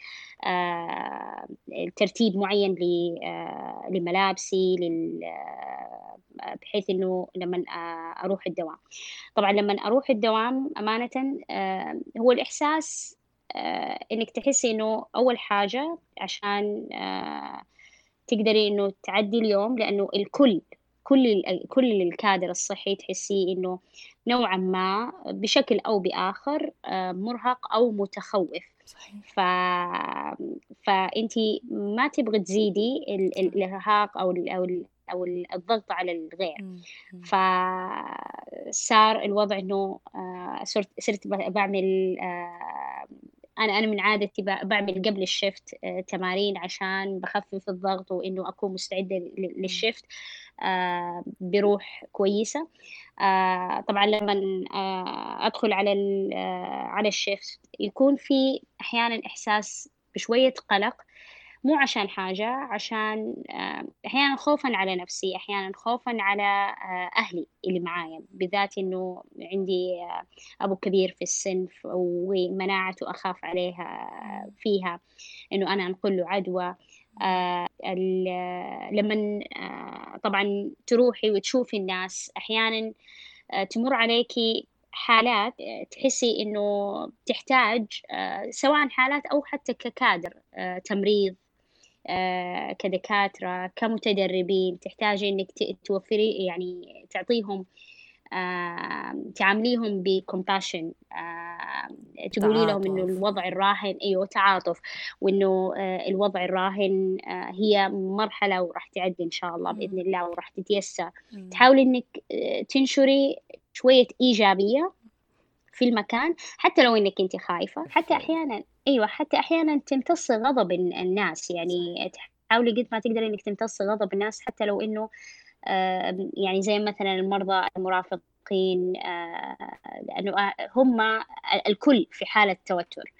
ترتيب معين لملابسي لل بحيث إنه لما أروح الدوام. طبعا لما أروح الدوام أمانة هو الإحساس إنك تحسي إنه أول حاجة عشان آه، تقدري إنه تعدي اليوم لأنه الكل كل كل الكادر الصحي تحسيه إنه نوعا ما بشكل أو بآخر آه، مرهق أو متخوف. صحيح. ف فأنت ما تبغي تزيدي الإرهاق أو ال... أو ال... أو الضغط على الغير. فصار الوضع إنه صرت صرت بعمل أنا أنا من عادتي بعمل قبل الشفت آه، تمارين عشان بخفف الضغط وإنه أكون مستعدة للشفت آه، بروح كويسة. آه، طبعا لما أدخل على على الشفت يكون في أحيانا إحساس بشوية قلق مو عشان حاجة عشان آه، أحيانا خوفا على نفسي أحيانا خوفا على آه، أهلي اللي معايا بالذات إنه عندي آه، أبو كبير في السن ومناعته أخاف عليها فيها إنه أنا أنقل له عدوى لما طبعا تروحي وتشوفي الناس أحيانا تمر عليكي حالات تحسي إنه تحتاج سواء حالات أو حتى ككادر تمريض كدكاترة كمتدربين تحتاجي إنك توفري يعني تعطيهم آه، تعامليهم بكومباشن آه، تقولي لهم إنه الوضع الراهن أيوه تعاطف وإنه الوضع الراهن هي مرحلة وراح تعدي إن شاء الله بإذن الله وراح تتيسر. تحاولي إنك تنشري شوية إيجابية في المكان حتى لو إنك انت خايفة حتى أحيانا أيوه حتى أحيانا تمتص غضب الناس. يعني تحاولي قد ما تقدري إنك تمتص غضب الناس حتى لو إنه يعني زي مثلا المرضى المرافقين لأنه آه، هم الكل في حالة توتر.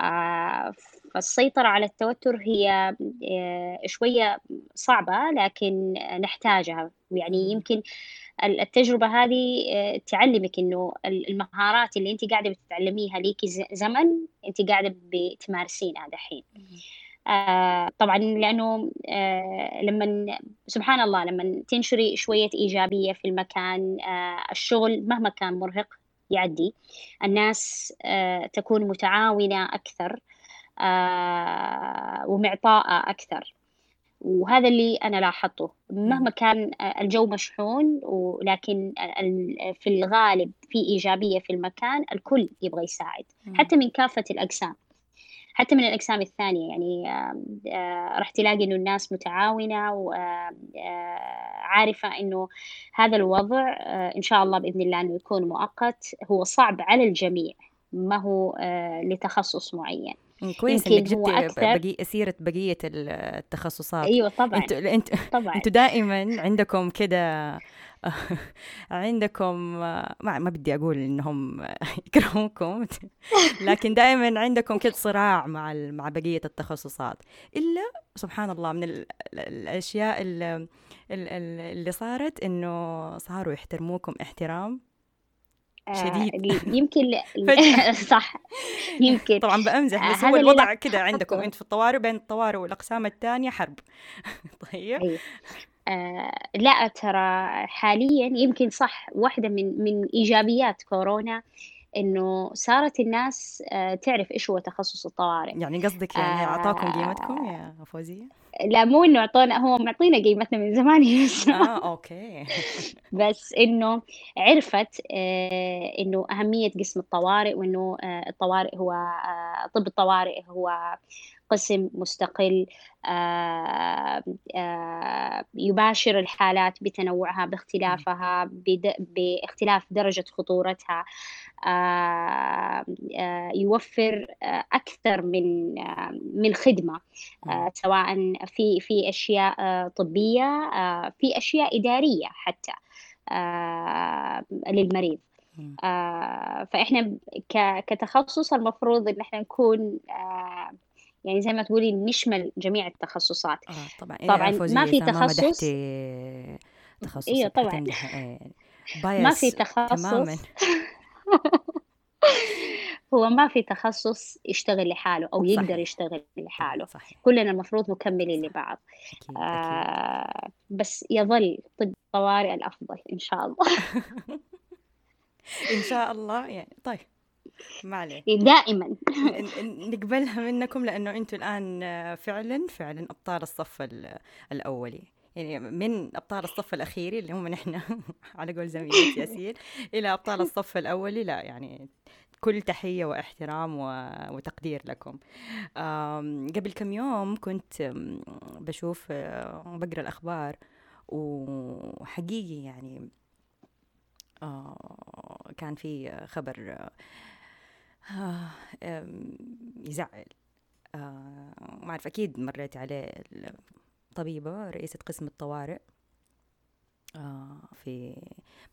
آه، فالسيطرة على التوتر هي آه، شوية صعبة لكن نحتاجها. يعني يمكن التجربة هذه آه، تعلمك إنه المهارات اللي أنت قاعدة بتتعلميها ليكي زمن أنت قاعدة بتمارسينها دحين. آه طبعا لأنه آه لما سبحان الله لما تنشري شوية إيجابية في المكان آه الشغل مهما كان مرهق يعدي الناس آه تكون متعاونة أكثر آه ومعطاءة أكثر. وهذا اللي أنا لاحظته. مهما كان الجو مشحون ولكن في الغالب في إيجابية في المكان الكل يبغى يساعد. حتى من كافة الأقسام. حتى من الأقسام الثانية يعني آه، راح تلاقي إنه الناس متعاونة وعارفة آه، إنه هذا الوضع آه، إن شاء الله بإذن الله إنه يكون مؤقت. هو صعب على الجميع ما هو لتخصص معين. كويس إنك جبتي بقي... سيرة بقية التخصصات. أيوه طبعا أنتوا أنت طبعا. أنتوا دائما عندكم كده عندكم ما ما بدي أقول إنهم يكرهوكم لكن دائما عندكم كده صراع مع مع بقية التخصصات. إلا سبحان الله من الأشياء اللي, اللي صارت إنه صاروا يحترموكم احترام. شديد. يمكن صح. يمكن. طبعا بأمزح بس هو الوضع كده عندكم. أنت في الطوارئ بين الطوارئ والأقسام الثانية حرب. طيب. أيوه. آه لا ترى حاليا يمكن صح واحدة من من إيجابيات كورونا. إنه صارت الناس آه تعرف إيش هو تخصص الطوارئ. يعني قصدك يعني أعطاكم قيمتكم يا فوزية؟ لا مو إنه أعطونا هو معطينا قيمتنا من زمان آه أوكي. بس إنه عرفت آه إنه أهمية قسم الطوارئ وإنه آه الطوارئ هو آه طب الطوارئ هو قسم مستقل آه، آه، يباشر الحالات بتنوعها باختلافها باختلاف درجة خطورتها. آه، يوفر أكثر من من خدمة سواء في في أشياء طبية في أشياء إدارية حتى للمريض. فإحنا كتخصص المفروض إن إحنا نكون يعني زي ما تقولي نشمل جميع التخصصات. آه طبعا طبعا ما في تخصص تخصص أيوه طبعا. ما في تخصص تماما. هو ما في تخصص يشتغل لحاله أو يقدر صحيح. يشتغل لحاله صحيح. كلنا المفروض مكملين لبعض أكيد. آه. بس يظل طب الطوارئ الأفضل إن شاء الله إن شاء الله يعني طيب ما عليه دائما نقبلها منكم لأنه أنتم الآن فعلا فعلا أبطال الصف الأولي يعني من أبطال الصف الاخيري اللي هم نحن على قول زميلتي ياسين إلى أبطال الصف الأولي. لا يعني كل تحية وإحترام وتقدير لكم. قبل كم يوم كنت بشوف بقرأ الأخبار وحقيقي يعني آه، كان في خبر آه يزعل. آه ما أعرف أكيد مريت عليه طبيبة رئيسة قسم الطوارئ. آه في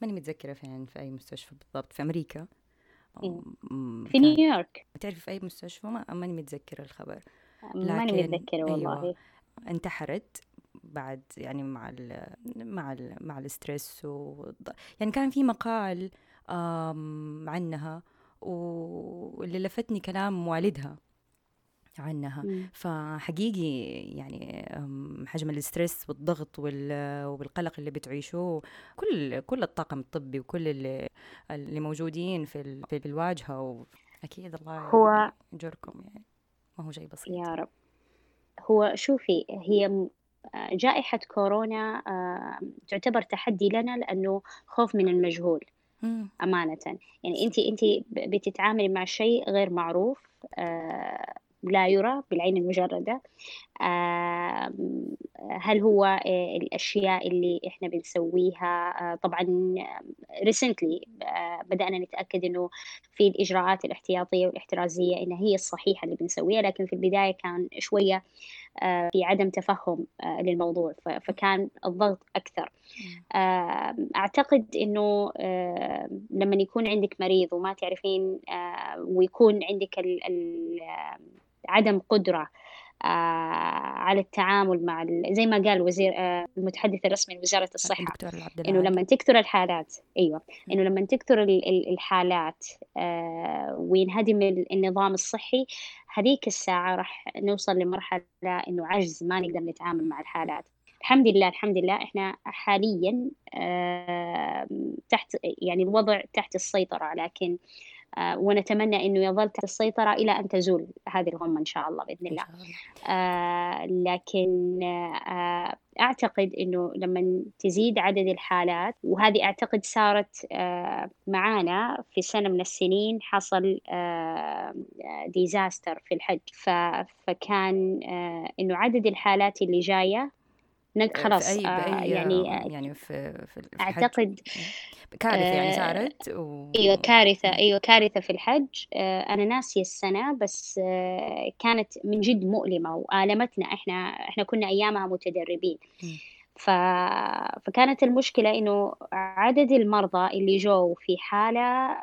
ماني متذكرة فين في أي مستشفى بالضبط في أمريكا. إيه. في نيويورك. تعرف في أي مستشفى؟ ما ماني متذكرة الخبر. ماني متذكرة والله. أيوة انتحرت بعد يعني مع ال مع ال مع الاسترس و يعني كان في مقال عنها واللي لفتني كلام والدها. عنها. مم. فحقيقي يعني حجم الاسترس والضغط والقلق اللي بتعيشوه كل كل الطاقم الطبي وكل اللي اللي موجودين في في الواجهة أكيد الله هو يجركم يعني. ما هو شيء بسيط. يا رب. هو شوفي هي جائحة كورونا تعتبر تحدي لنا لأنه خوف من المجهول. أمانة. يعني أنت أنت بتتعاملي مع شيء غير معروف آه، لا يرى بالعين المجردة. آه، هل هو آه، الأشياء اللي إحنا بنسويها؟ طبعا ريسنتلي بدأنا نتأكد إنه في الإجراءات الاحتياطية والاحترازية إنها هي الصحيحة اللي بنسويها لكن في البداية كان شوية في عدم تفهم آه، للموضوع فكان الضغط أكثر. أعتقد أنه لما يكون عندك مريض وما تعرفين ويكون عندك عدم قدرة آه على التعامل مع زي ما قال وزير آه المتحدث الرسمي لوزارة الصحة إنه لما تكثر الحالات أيوه إنه لما تكثر الحالات آه وينهدم النظام الصحي هذيك الساعة راح نوصل لمرحلة إنه عجز ما نقدر نتعامل مع الحالات. الحمد لله الحمد لله إحنا حاليا آه تحت يعني الوضع تحت السيطرة لكن آه، ونتمنى إنه يظل تحت السيطرة إلى أن تزول هذه الغمة إن شاء الله بإذن الله. آه لكن آه أعتقد إنه لما تزيد عدد الحالات وهذه أعتقد صارت آه معانا في سنة من السنين حصل آه ديزاستر في الحج فكان آه إنه عدد الحالات اللي جاية خلاص في أي, آه يعني يعني في, في, في أعتقد كارثة يعني آه، صارت و... أيوه كارثة أيوه كارثة في الحج. آه، أنا ناسية السنة بس آه، كانت من جد مؤلمة وآلمتنا إحنا إحنا كنا أيامها متدربين. ف... فكانت المشكلة إنه عدد المرضى اللي جو في حالة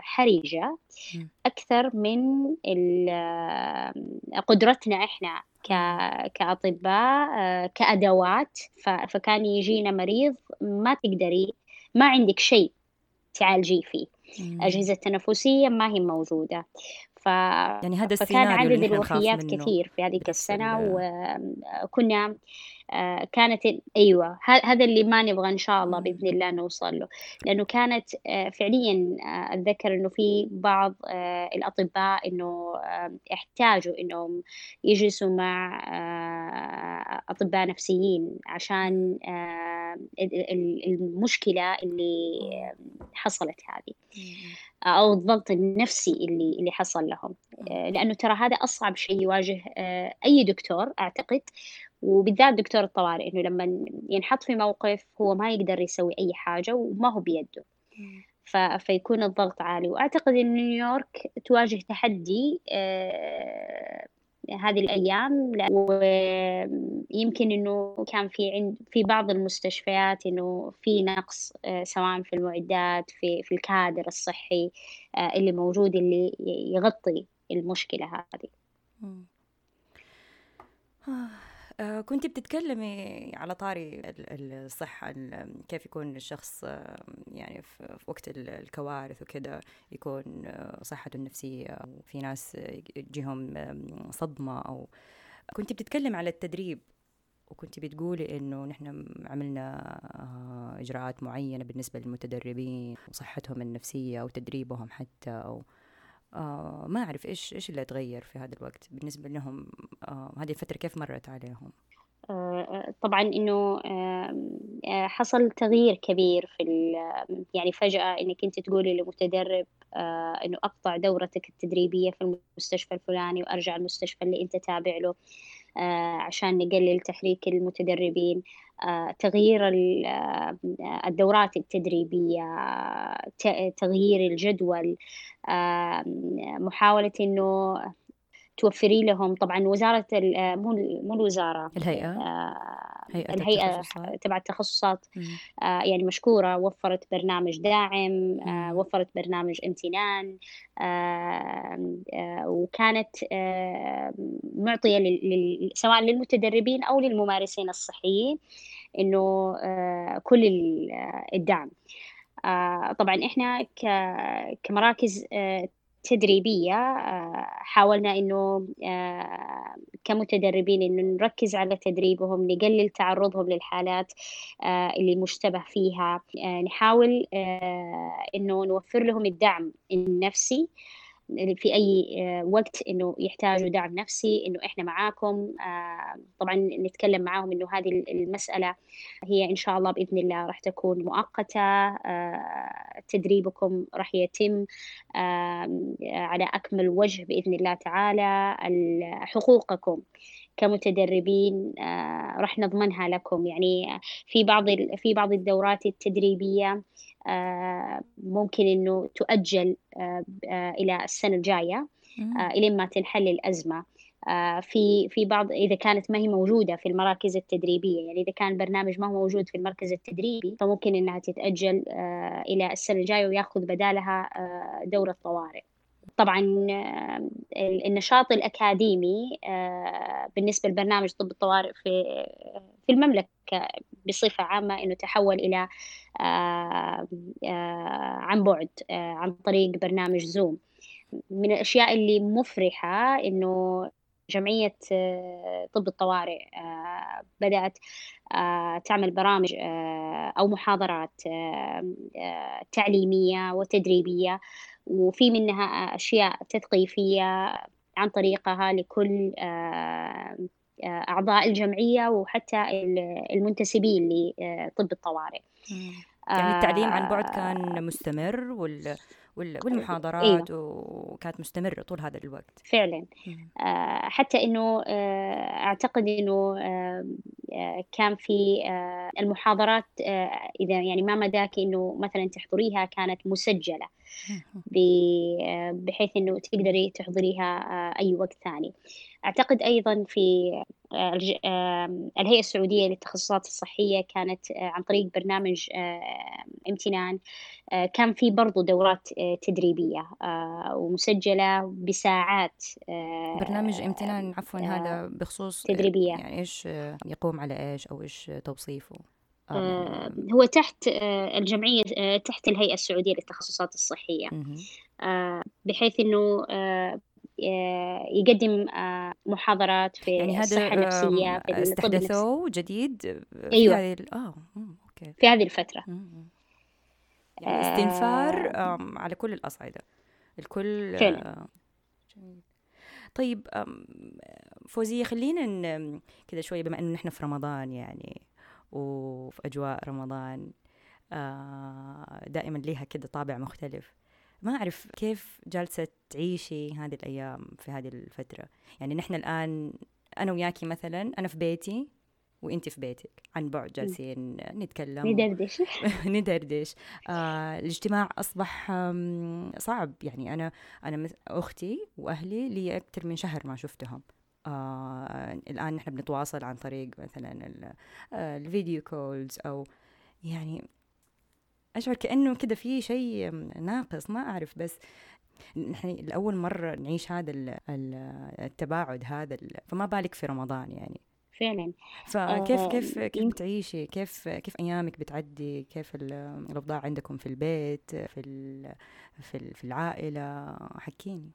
حرجة أكثر من قدرتنا إحنا ك... كأطباء كأدوات. ف... فكان يجينا مريض ما تقدري ما عندك شيء تعالجيه فيه. الأجهزة التنفسية ما هي موجودة. ف... يعني هذا فكان عدد الوفيات كثير في هذيك السنة ال وكنا آه، كانت ال- أيوة ه- هذا اللي ما نبغى إن شاء الله مم. بإذن الله نوصل له لأنه كانت آه، فعليا آه، أتذكر إنه في بعض الأطباء إنه آه، احتاجوا إنهم يجلسوا مع أطباء نفسيين عشان ال- ال- المشكلة اللي حصلت هذه أو الضغط النفسي اللي اللي حصل لهم. آه، لأنه ترى هذا أصعب شيء يواجه آه، أي دكتور أعتقد. وبالذات دكتور الطوارئ إنه لما ينحط في موقف هو ما يقدر يسوي أي حاجة وما هو بيده. ف... فيكون الضغط عالي. وأعتقد إن نيويورك تواجه تحدي آه، هذه الأيام لا- ويمكن إنه كان في عند في بعض المستشفيات إنه في نقص آه، سواء في المعدات في في الكادر الصحي آه، اللي موجود اللي يغطي المشكلة هذه. كنت بتتكلمي على طاري ال- ال- الصحة ال- كيف يكون الشخص آه، يعني في وقت ال- الكوارث وكذا يكون آه، صحته النفسية وفي ناس آه، يجيهم صدمة أو كنت بتتكلم على التدريب وكنت بتقولي إنه نحن عملنا آه، إجراءات معينة بالنسبة للمتدربين وصحتهم النفسية وتدريبهم حتى أو آه ما أعرف إيش إيش اللي تغير في هذا الوقت بالنسبة لهم؟ آه هذه الفترة كيف مرت عليهم؟ آه، طبعا إنه آه، حصل تغيير كبير في يعني فجأة إنك أنت تقولي لمتدرب آه، إنه أقطع دورتك التدريبية في المستشفى الفلاني وأرجع المستشفى اللي أنت تابع له. آه، عشان نقلل تحريك المتدربين. آه، تغيير آه، الدورات التدريبية تغيير الجدول آه، محاولة إنه توفري لهم. طبعا وزارة آه، مو الوزارة الهيئة. هيئة الهيئة التخصصات تبع التخصصات. آه، يعني مشكورة وفرت برنامج داعم آه،. وفرت برنامج امتنان آه، آه، وكانت آه، معطية لل- سواء للمتدربين أو للممارسين الصحيين إنه آه، كل آه، الدعم آه، طبعا إحنا ك- كمراكز آه، تدريبية آه، حاولنا إنه آه، كمتدربين إنه نركز على تدريبهم نقلل تعرضهم للحالات آه، اللي مشتبه فيها نحاول إنه نوفر لهم الدعم النفسي في أي آه، وقت إنه يحتاجوا دعم نفسي إنه إحنا معاكم آه، طبعا نتكلم معاهم إنه هذه المسألة هي إن شاء الله بإذن الله راح تكون مؤقتة آه، تدريبكم راح يتم على أكمل وجه بإذن الله تعالى ال- حقوقكم. كمتدربين آه، راح نضمنها لكم. يعني في بعض في بعض الدورات التدريبية آه، ممكن إنه تؤجل آه، آه، إلى السنة الجاية مم. آه، إلين ما تنحل الأزمة. آه، في في بعض إذا كانت ما هي موجودة في المراكز التدريبية يعني إذا كان برنامج ما هو موجود في المركز التدريبي فممكن إنها تتأجل آه، إلى السنة الجاية وياخذ بدالها آه، دورة طوارئ طبعا النشاط الأكاديمي آه، بالنسبة لبرنامج طب الطوارئ في في المملكة بصفة عامة إنه تحول إلى عن بعد عن طريق برنامج زوم من الأشياء اللي مفرحة إنه جمعية آه، طب الطوارئ آه، بدأت آه، تعمل برامج أو محاضرات تعليمية وتدريبية وفي منها أشياء تثقيفية عن طريقها لكل أعضاء الجمعية وحتى ال- المنتسبين لطب الطوارئ. يعني التعليم عن بعد كان مستمر وال... وال... والمحاضرات وكانت مستمرة طول هذا الوقت. فعلا. آه، حتى إنه آه، أعتقد إنه آه، كان في المحاضرات إذا يعني ما مداك إنه مثلا تحضريها كانت آه، بحيث إنه تقدري تحضريها آه، أي وقت ثاني أعتقد أيضا في آه، الهيئة السعودية للتخصصات الصحية كانت آه، عن طريق برنامج امتنان كان في برضو دورات تدريبية ومسجلة بساعات برنامج امتنان عفوا هذا بخصوص تدريبية. يعني إيش يقوم على إيش أو إيش توصيفه هو تحت آه الجمعية آه تحت الهيئة السعودية للتخصصات الصحية. آه بحيث آه يقدم محاضرات في يعني الصحة النفسية في استحدثوه جديد أيوة. في هذه آه أوكي. في هذه الفترة. يعني استنفار على كل الأصعدة. الكل فعلا. طيب فوزية خلينا كذا شوية بما أنه نحن في رمضان يعني. وفي أجواء رمضان آه، دائما لها كده طابع مختلف. ما أعرف كيف جالسة تعيشي هذه الأيام في هذه الفترة؟ يعني نحن الآن أنا وياكي مثلا أنا في بيتي وانت في بيتك. عن بعد جالسين نتكلم. ندردش. ندردش. آه الاجتماع أصبح صعب. يعني أنا أنا أختي وأهلي لي أكثر من شهر ما شفتهم. آه الآن نحن بنتواصل عن طريق مثلا آه، الفيديو كولز أو يعني أشعر كأنه كده في شيء ناقص ما أعرف بس نحن لأول مرة نعيش هذا التباعد هذا فما بالك في رمضان يعني؟ فعلا. فكيف آه كيف كيف بتعيشي؟ كيف كيف أيامك بتعدي؟ كيف الأوضاع عندكم في البيت في في في العائلة؟ حكيني.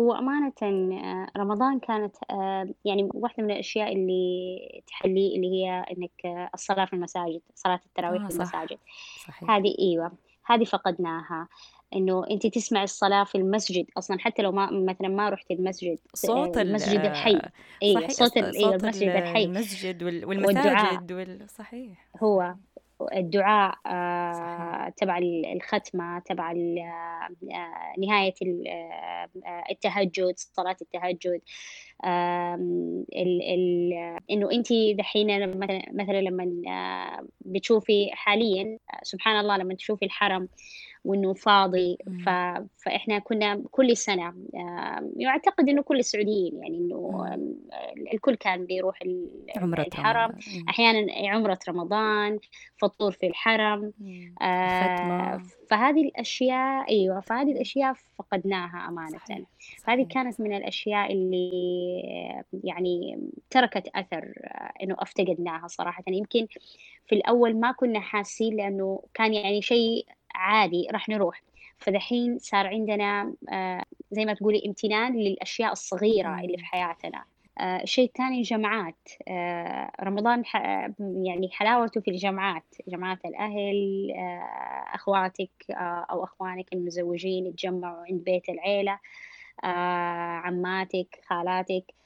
هو أمانة آه، رمضان كانت آه، يعني واحدة من الأشياء اللي تحلي اللي هي إنك الصلاة في المساجد صلاة التراويح آه في المساجد. صحيح. هذه أيوة هذه فقدناها. إنه أنت تسمع الصلاة في المسجد أصلا حتى لو ما مثلا ما رحت المسجد صوت المسجد الحي. اي صوت, صوت المسجد الحي. المسجد والمساجد وال... صحيح. هو. الدعاء آه تبع الختمة تبع آه نهاية آه التهجد صلاة التهجد. ال ال إنه انت دحين مثلا لما بتشوفي حاليا سبحان الله لما تشوفي الحرم وإنه فاضي. ف... فإحنا كنا كل سنة يعتقد إنه كل السعوديين يعني إنه الكل كان بيروح عمرة الحرم. رمضان. أحيانا عمرة رمضان فطور في الحرم. آه فهذه الأشياء أيوه فهذه الأشياء فقدناها أمانة. صحيح. فهذه كانت من الأشياء اللي يعني تركت أثر إنه أفتقدناها صراحة. يمكن في الأول ما كنا حاسين لأنه كان يعني شيء عادي راح نروح. فدحين صار عندنا آه، زي ما تقولي امتنان للأشياء الصغيرة اللي في حياتنا. آه، الشيء الثاني الجمعات آه، رمضان يعني حلاوته في الجمعات. جمعات الأهل أخواتك أو أخوانك المزوجين يتجمعوا عند بيت العيلة عماتك خالاتك. آه،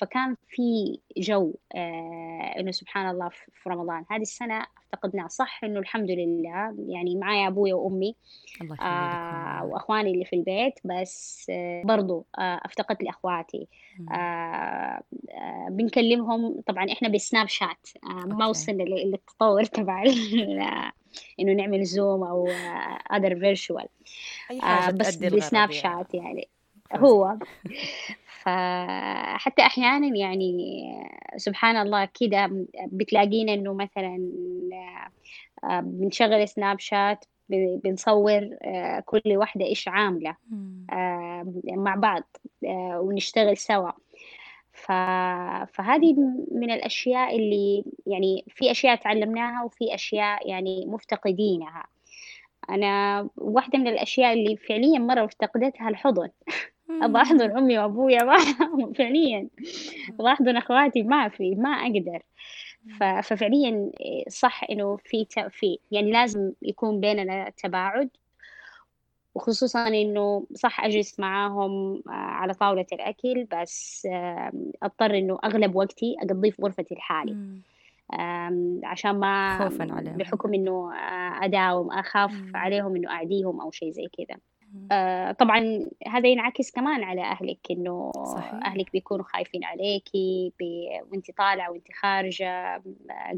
فكان في جو آه، إنه سبحان الله في رمضان. هذه السنة افتقدناه صح إنه الحمد لله يعني معايا أبوي وأمي الله آه وأخواني اللي في البيت بس آه برضو آه افتقدت لأخواتي. آه آه بنكلمهم طبعا إحنا بسناب شات آه ما وصلنا للتطور تبع إنه نعمل زوم أو other virtual آه بس بسناب شات يعني. هو. فحتى أحيانا يعني سبحان الله كده بتلاقينا إنه مثلا آه، بنشغل سناب شات بنصور آه، كل واحدة إيش عاملة آه، مع بعض ونشتغل سوا. فهذه من الأشياء اللي يعني في أشياء تعلمناها وفي أشياء يعني مفتقدينها. أنا واحدة من الأشياء اللي فعليا مرة افتقدتها الحضن. أبغى احضن أمي وأبويا ما فعليا. أبغى احضن أخواتي ما في ما أقدر. ففعليا صح إنه في في يعني لازم يكون بيننا تباعد. وخصوصا إنه صح أجلس معاهم آه، على طاولة الأكل بس أضطر إنه أغلب وقتي أقضيه في غرفتي لحالي عشان ما خوفا عليهم. بحكم إنه آه، أداوم أخاف عليهم إنه أعديهم أو شيء زي كذا. آه طبعا هذا ينعكس كمان على أهلك إنه صحيح. أهلك بيكونوا خايفين عليكي بي... وأنت طالعة وأنت خارجة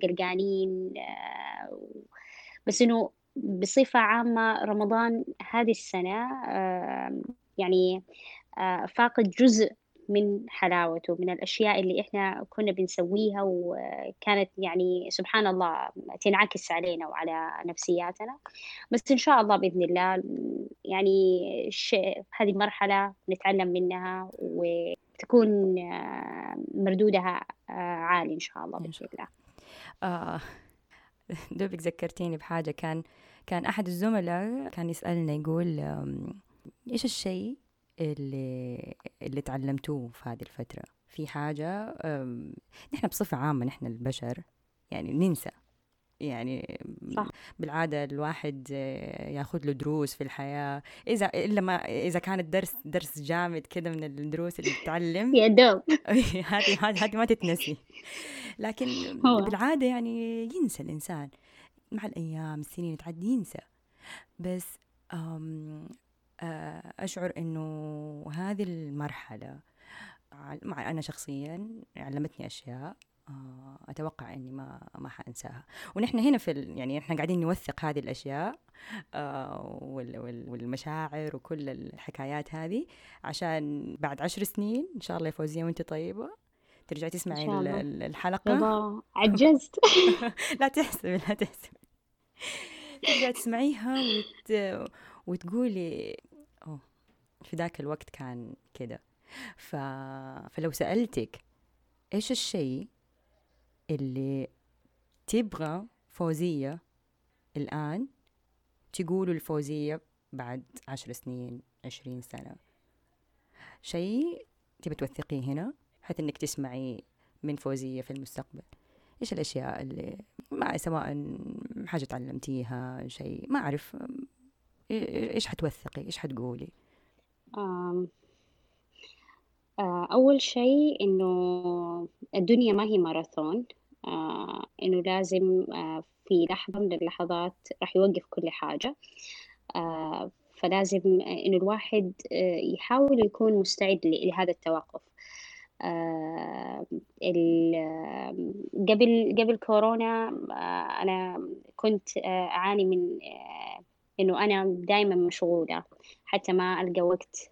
قلقانين آه بس إنه بصفة عامة رمضان هذه السنة آه يعني آه فاقد جزء من حلاوته من الأشياء اللي إحنا كنا بنسويها وكانت يعني سبحان الله تنعكس علينا وعلى نفسياتنا. بس إن شاء الله بإذن الله يعني هذه مرحلة نتعلم منها وتكون مردودها عالي إن شاء الله بإذن الله. آه دوبك ذكرتيني بحاجة. كان كان أحد الزملاء كان يسألنا يقول إيش الشيء اللي اللي تعلمتوه في هذه الفترة. في حاجة نحن بصفة عامة نحن البشر يعني ننسى. يعني صح. بالعادة الواحد ياخذ له دروس في الحياة. إذا إلا ما إذا كانت درس درس جامد كده من الدروس اللي بتعلم يا دوب. هذه هذه ما تتنسي. لكن بالعادة يعني ينسى الإنسان. مع الأيام السنين تعدي ينسى. بس أشعر إنه هذه المرحلة مع أنا شخصيا علمتني أشياء أتوقع إني ما ما حأنساها. ونحن هنا في ال... يعني إحنا قاعدين نوثق هذه الأشياء وال... وال... والمشاعر وكل الحكايات هذه عشان بعد عشر سنين إن شاء الله يا فوزيه وأنت طيبة. ترجعي تسمعي الحلقة. عجزت. لا تحسبي لا تحسبي. ترجعي تسمعيها وت... وتقولي في ذاك الوقت كان كده. ف... فلو سألتك إيش الشيء اللي تبغى فوزية الآن تقولوا الفوزية بعد عشر سنين عشرين سنة؟ شيء تبي توثقيه هنا بحيث إنك تسمعي من فوزية في المستقبل. إيش الأشياء اللي ما سواء حاجة تعلمتيها شيء ما أعرف إيش حتوثقي؟ إيش حتقولي؟ أول شيء إنه الدنيا ما هي ماراثون. آه، إنه لازم آه، في لحظة من اللحظات راح يوقف كل حاجة. آه، فلازم إنه الواحد يحاول يكون مستعد لهذا التوقف. قبل قبل كورونا أنا كنت أعاني من إنه أنا دايما مشغولة. حتى ما ألقى وقت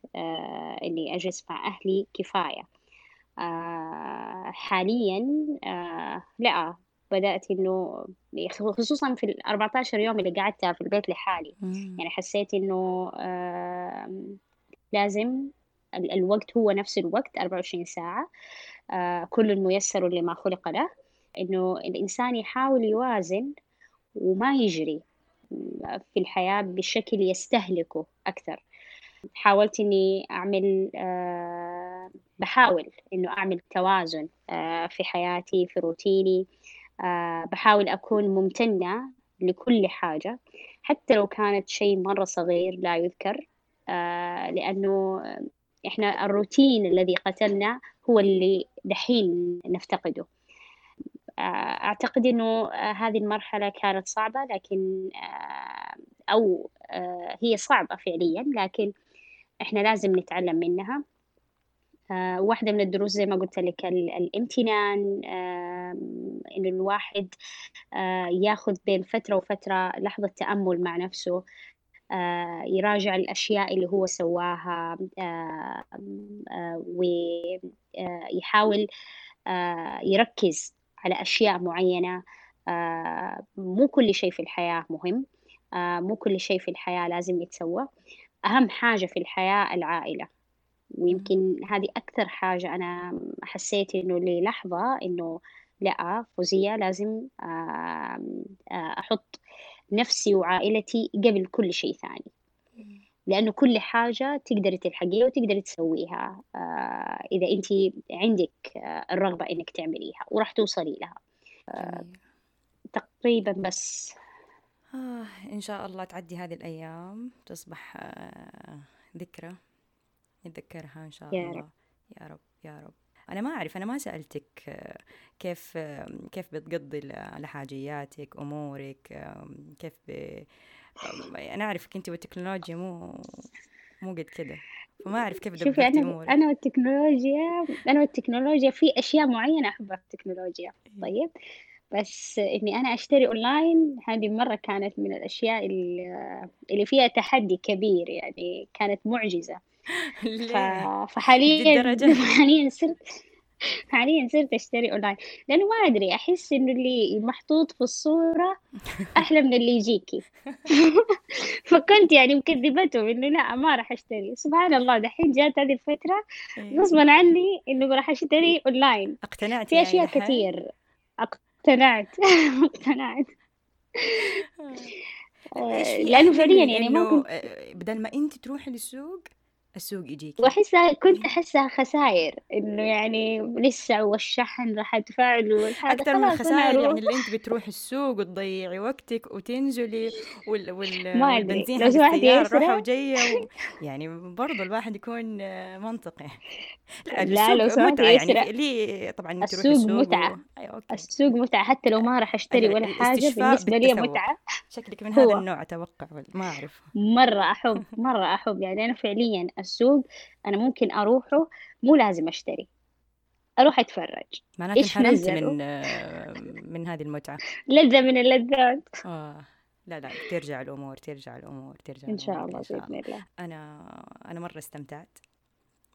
إني أجلس مع أهلي كفاية. آه، حاليا آه، لا بدأت إنه خصوصا في ال 14 يوم اللي قعدتها في البيت لحالي. يعني حسيت إنه لازم الوقت هو نفس الوقت 24 ساعة آه، كل ميسر لما خلق له. إنه الإنسان يحاول يوازن وما يجري في الحياة بشكل يستهلكه أكثر. حاولت إني أعمل بحاول إنه أعمل توازن آه، في حياتي في روتيني آه، بحاول أكون ممتنة لكل حاجة حتى لو كانت شيء مرة صغير لا يذكر آه، لأنه إحنا الروتين الذي قتلنا هو اللي دحين نفتقده. أعتقد إنه هذه المرحلة كانت صعبة لكن أو هي صعبة فعليا لكن إحنا لازم نتعلم منها. آه، واحدة من الدروس زي ما قلت لك الامتنان آه، إنه الواحد آه، ياخذ بين فترة وفترة لحظة تأمل مع نفسه يراجع الأشياء اللي هو سواها ويحاول يركز على أشياء معينة. مو كل شيء في الحياة مهم. مو كل شيء في الحياة لازم يتسوى. أهم حاجة في الحياة العائلة. ويمكن هذه أكثر حاجة أنا حسيت إنه للحظة إنه لأ فوزية لازم أحط نفسي وعائلتي قبل كل شيء ثاني. لأنه كل حاجة تقدري تلحقيها وتقدري تسويها إذا أنت عندك الرغبة إنك تعمليها وراح توصلي لها. تقريبا بس. آه إن شاء الله تعدي هذه الأيام تصبح آه ذكرى نتذكرها إن شاء يا الله رب. يا رب يا رب أنا ما أعرف أنا ما سألتك آه، كيف آه، كيف بتقضي لحاجياتك أمورك كيف ب... أنا أعرفك أنت والتكنولوجيا مو مو قد كده فما أعرف كيف شوفي أنا أمورك. أنا والتكنولوجيا أنا والتكنولوجيا في أشياء معينة أحبها في التكنولوجيا إيه. طيب بس إني أنا أشتري أونلاين هذه مرة كانت من الأشياء اللي فيها تحدي كبير يعني كانت معجزة. فحاليا حاليا صرت حاليا صرت أشتري أونلاين. لأنه ما أدري أحس إنه اللي محطوط في الصورة أحلى من اللي يجيكي. فكنت يعني مكذبتهم إنه لا ما راح أشتري. سبحان الله دحين جات هذه الفترة إيه. غصبا عني إنه راح أشتري أونلاين. اقتنعت في أشياء يعني كثير. اقتنعت. اقتنعت. لأنه فعليا يعني ممكن بدل ما انت تروحي للسوق السوق يجيك. وأحسها كنت أحسها خسائر إنه يعني لسه والشحن راح ادفع له أكثر من الخسائر يعني اللي أنت بتروحي السوق وتضيعي وقتك وتنزلي وال وال والبنزين حق السيارة روحه وجاية و... يعني برضه الواحد يكون منطقي. لا, لا لو متعة يعني ليه طبعا انت السوق, السوق متعة. و... أيوة أوكي. السوق متعة حتى لو ما راح أشتري ولا حاجة بالنسبة لي متعة. شكلك من هذا النوع أتوقع ما اعرف مرة أحب مرة أحب. يعني أنا فعليا السوق أنا ممكن أروحه مو لازم أشتري. أروح أتفرج. معناته انحرمت من من هذه المتعة. لذة من اللذات. آه لا لا ترجع الأمور ترجع الأمور ترجع إن شاء الله بإذن الله. أنا أنا مرة استمتعت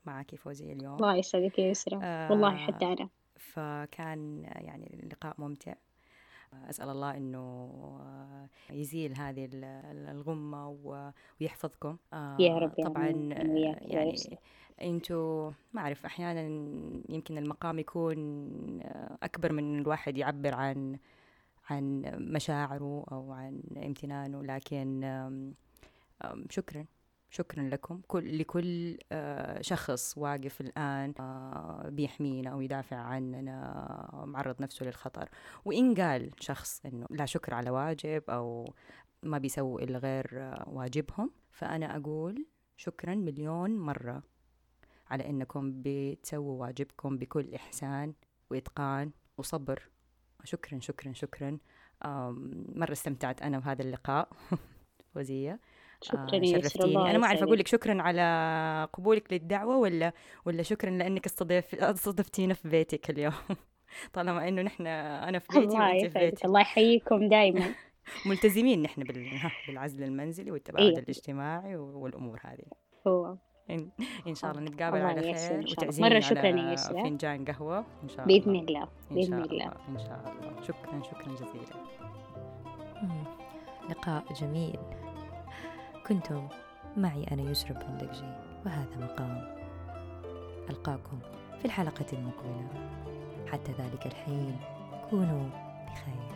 معك فوزي اليوم. الله يسعدك يا يسرا آه والله حتى أنا. فكان يعني اللقاء ممتع. أسأل الله أنه يزيل هذه الغمة ويحفظكم. يا رب طبعا يعني أنتوا ما أعرف أحيانا يمكن المقام يكون أكبر من الواحد يعبر عن عن مشاعره أو عن امتنانه لكن شكرا. شكرا لكم. كل لكل آه، شخص واقف الآن آه، بيحمينا أو يدافع عننا معرض نفسه للخطر. وإن قال شخص إنه لا شكر على واجب أو ما بيسووا إلا غير آه، واجبهم فأنا أقول شكرا مليون مرة على إنكم بتسووا واجبكم بكل إحسان وإتقان وصبر. شكرا شكرا شكرا. مرة استمتعت أنا بهذا اللقاء. وزية. شكرا آه شرفتيني. أنا ما أعرف أقول لك شكرا على قبولك للدعوة ولا ولا شكرا لأنك استضيف استضفتينا في بيتك اليوم. طالما إنه نحن أنا في بيتي وأنت في بيتي الله يحييكم دائما ملتزمين نحن بالعزل المنزلي والتباعد إيه؟ الاجتماعي والأمور هذه. هو. إن, إن شاء الله نتقابل على خير مرة شكرا يا فنجان قهوة. إن شاء الله. بإذن الله بإذن الله. إن شاء الله. شكرا شكرا جزيلا. لقاء جميل. كنتم معي أنا يسرى بندقجي وهذا مقام ألقاكم في الحلقة المقبلة. حتى ذلك الحين كونوا بخير.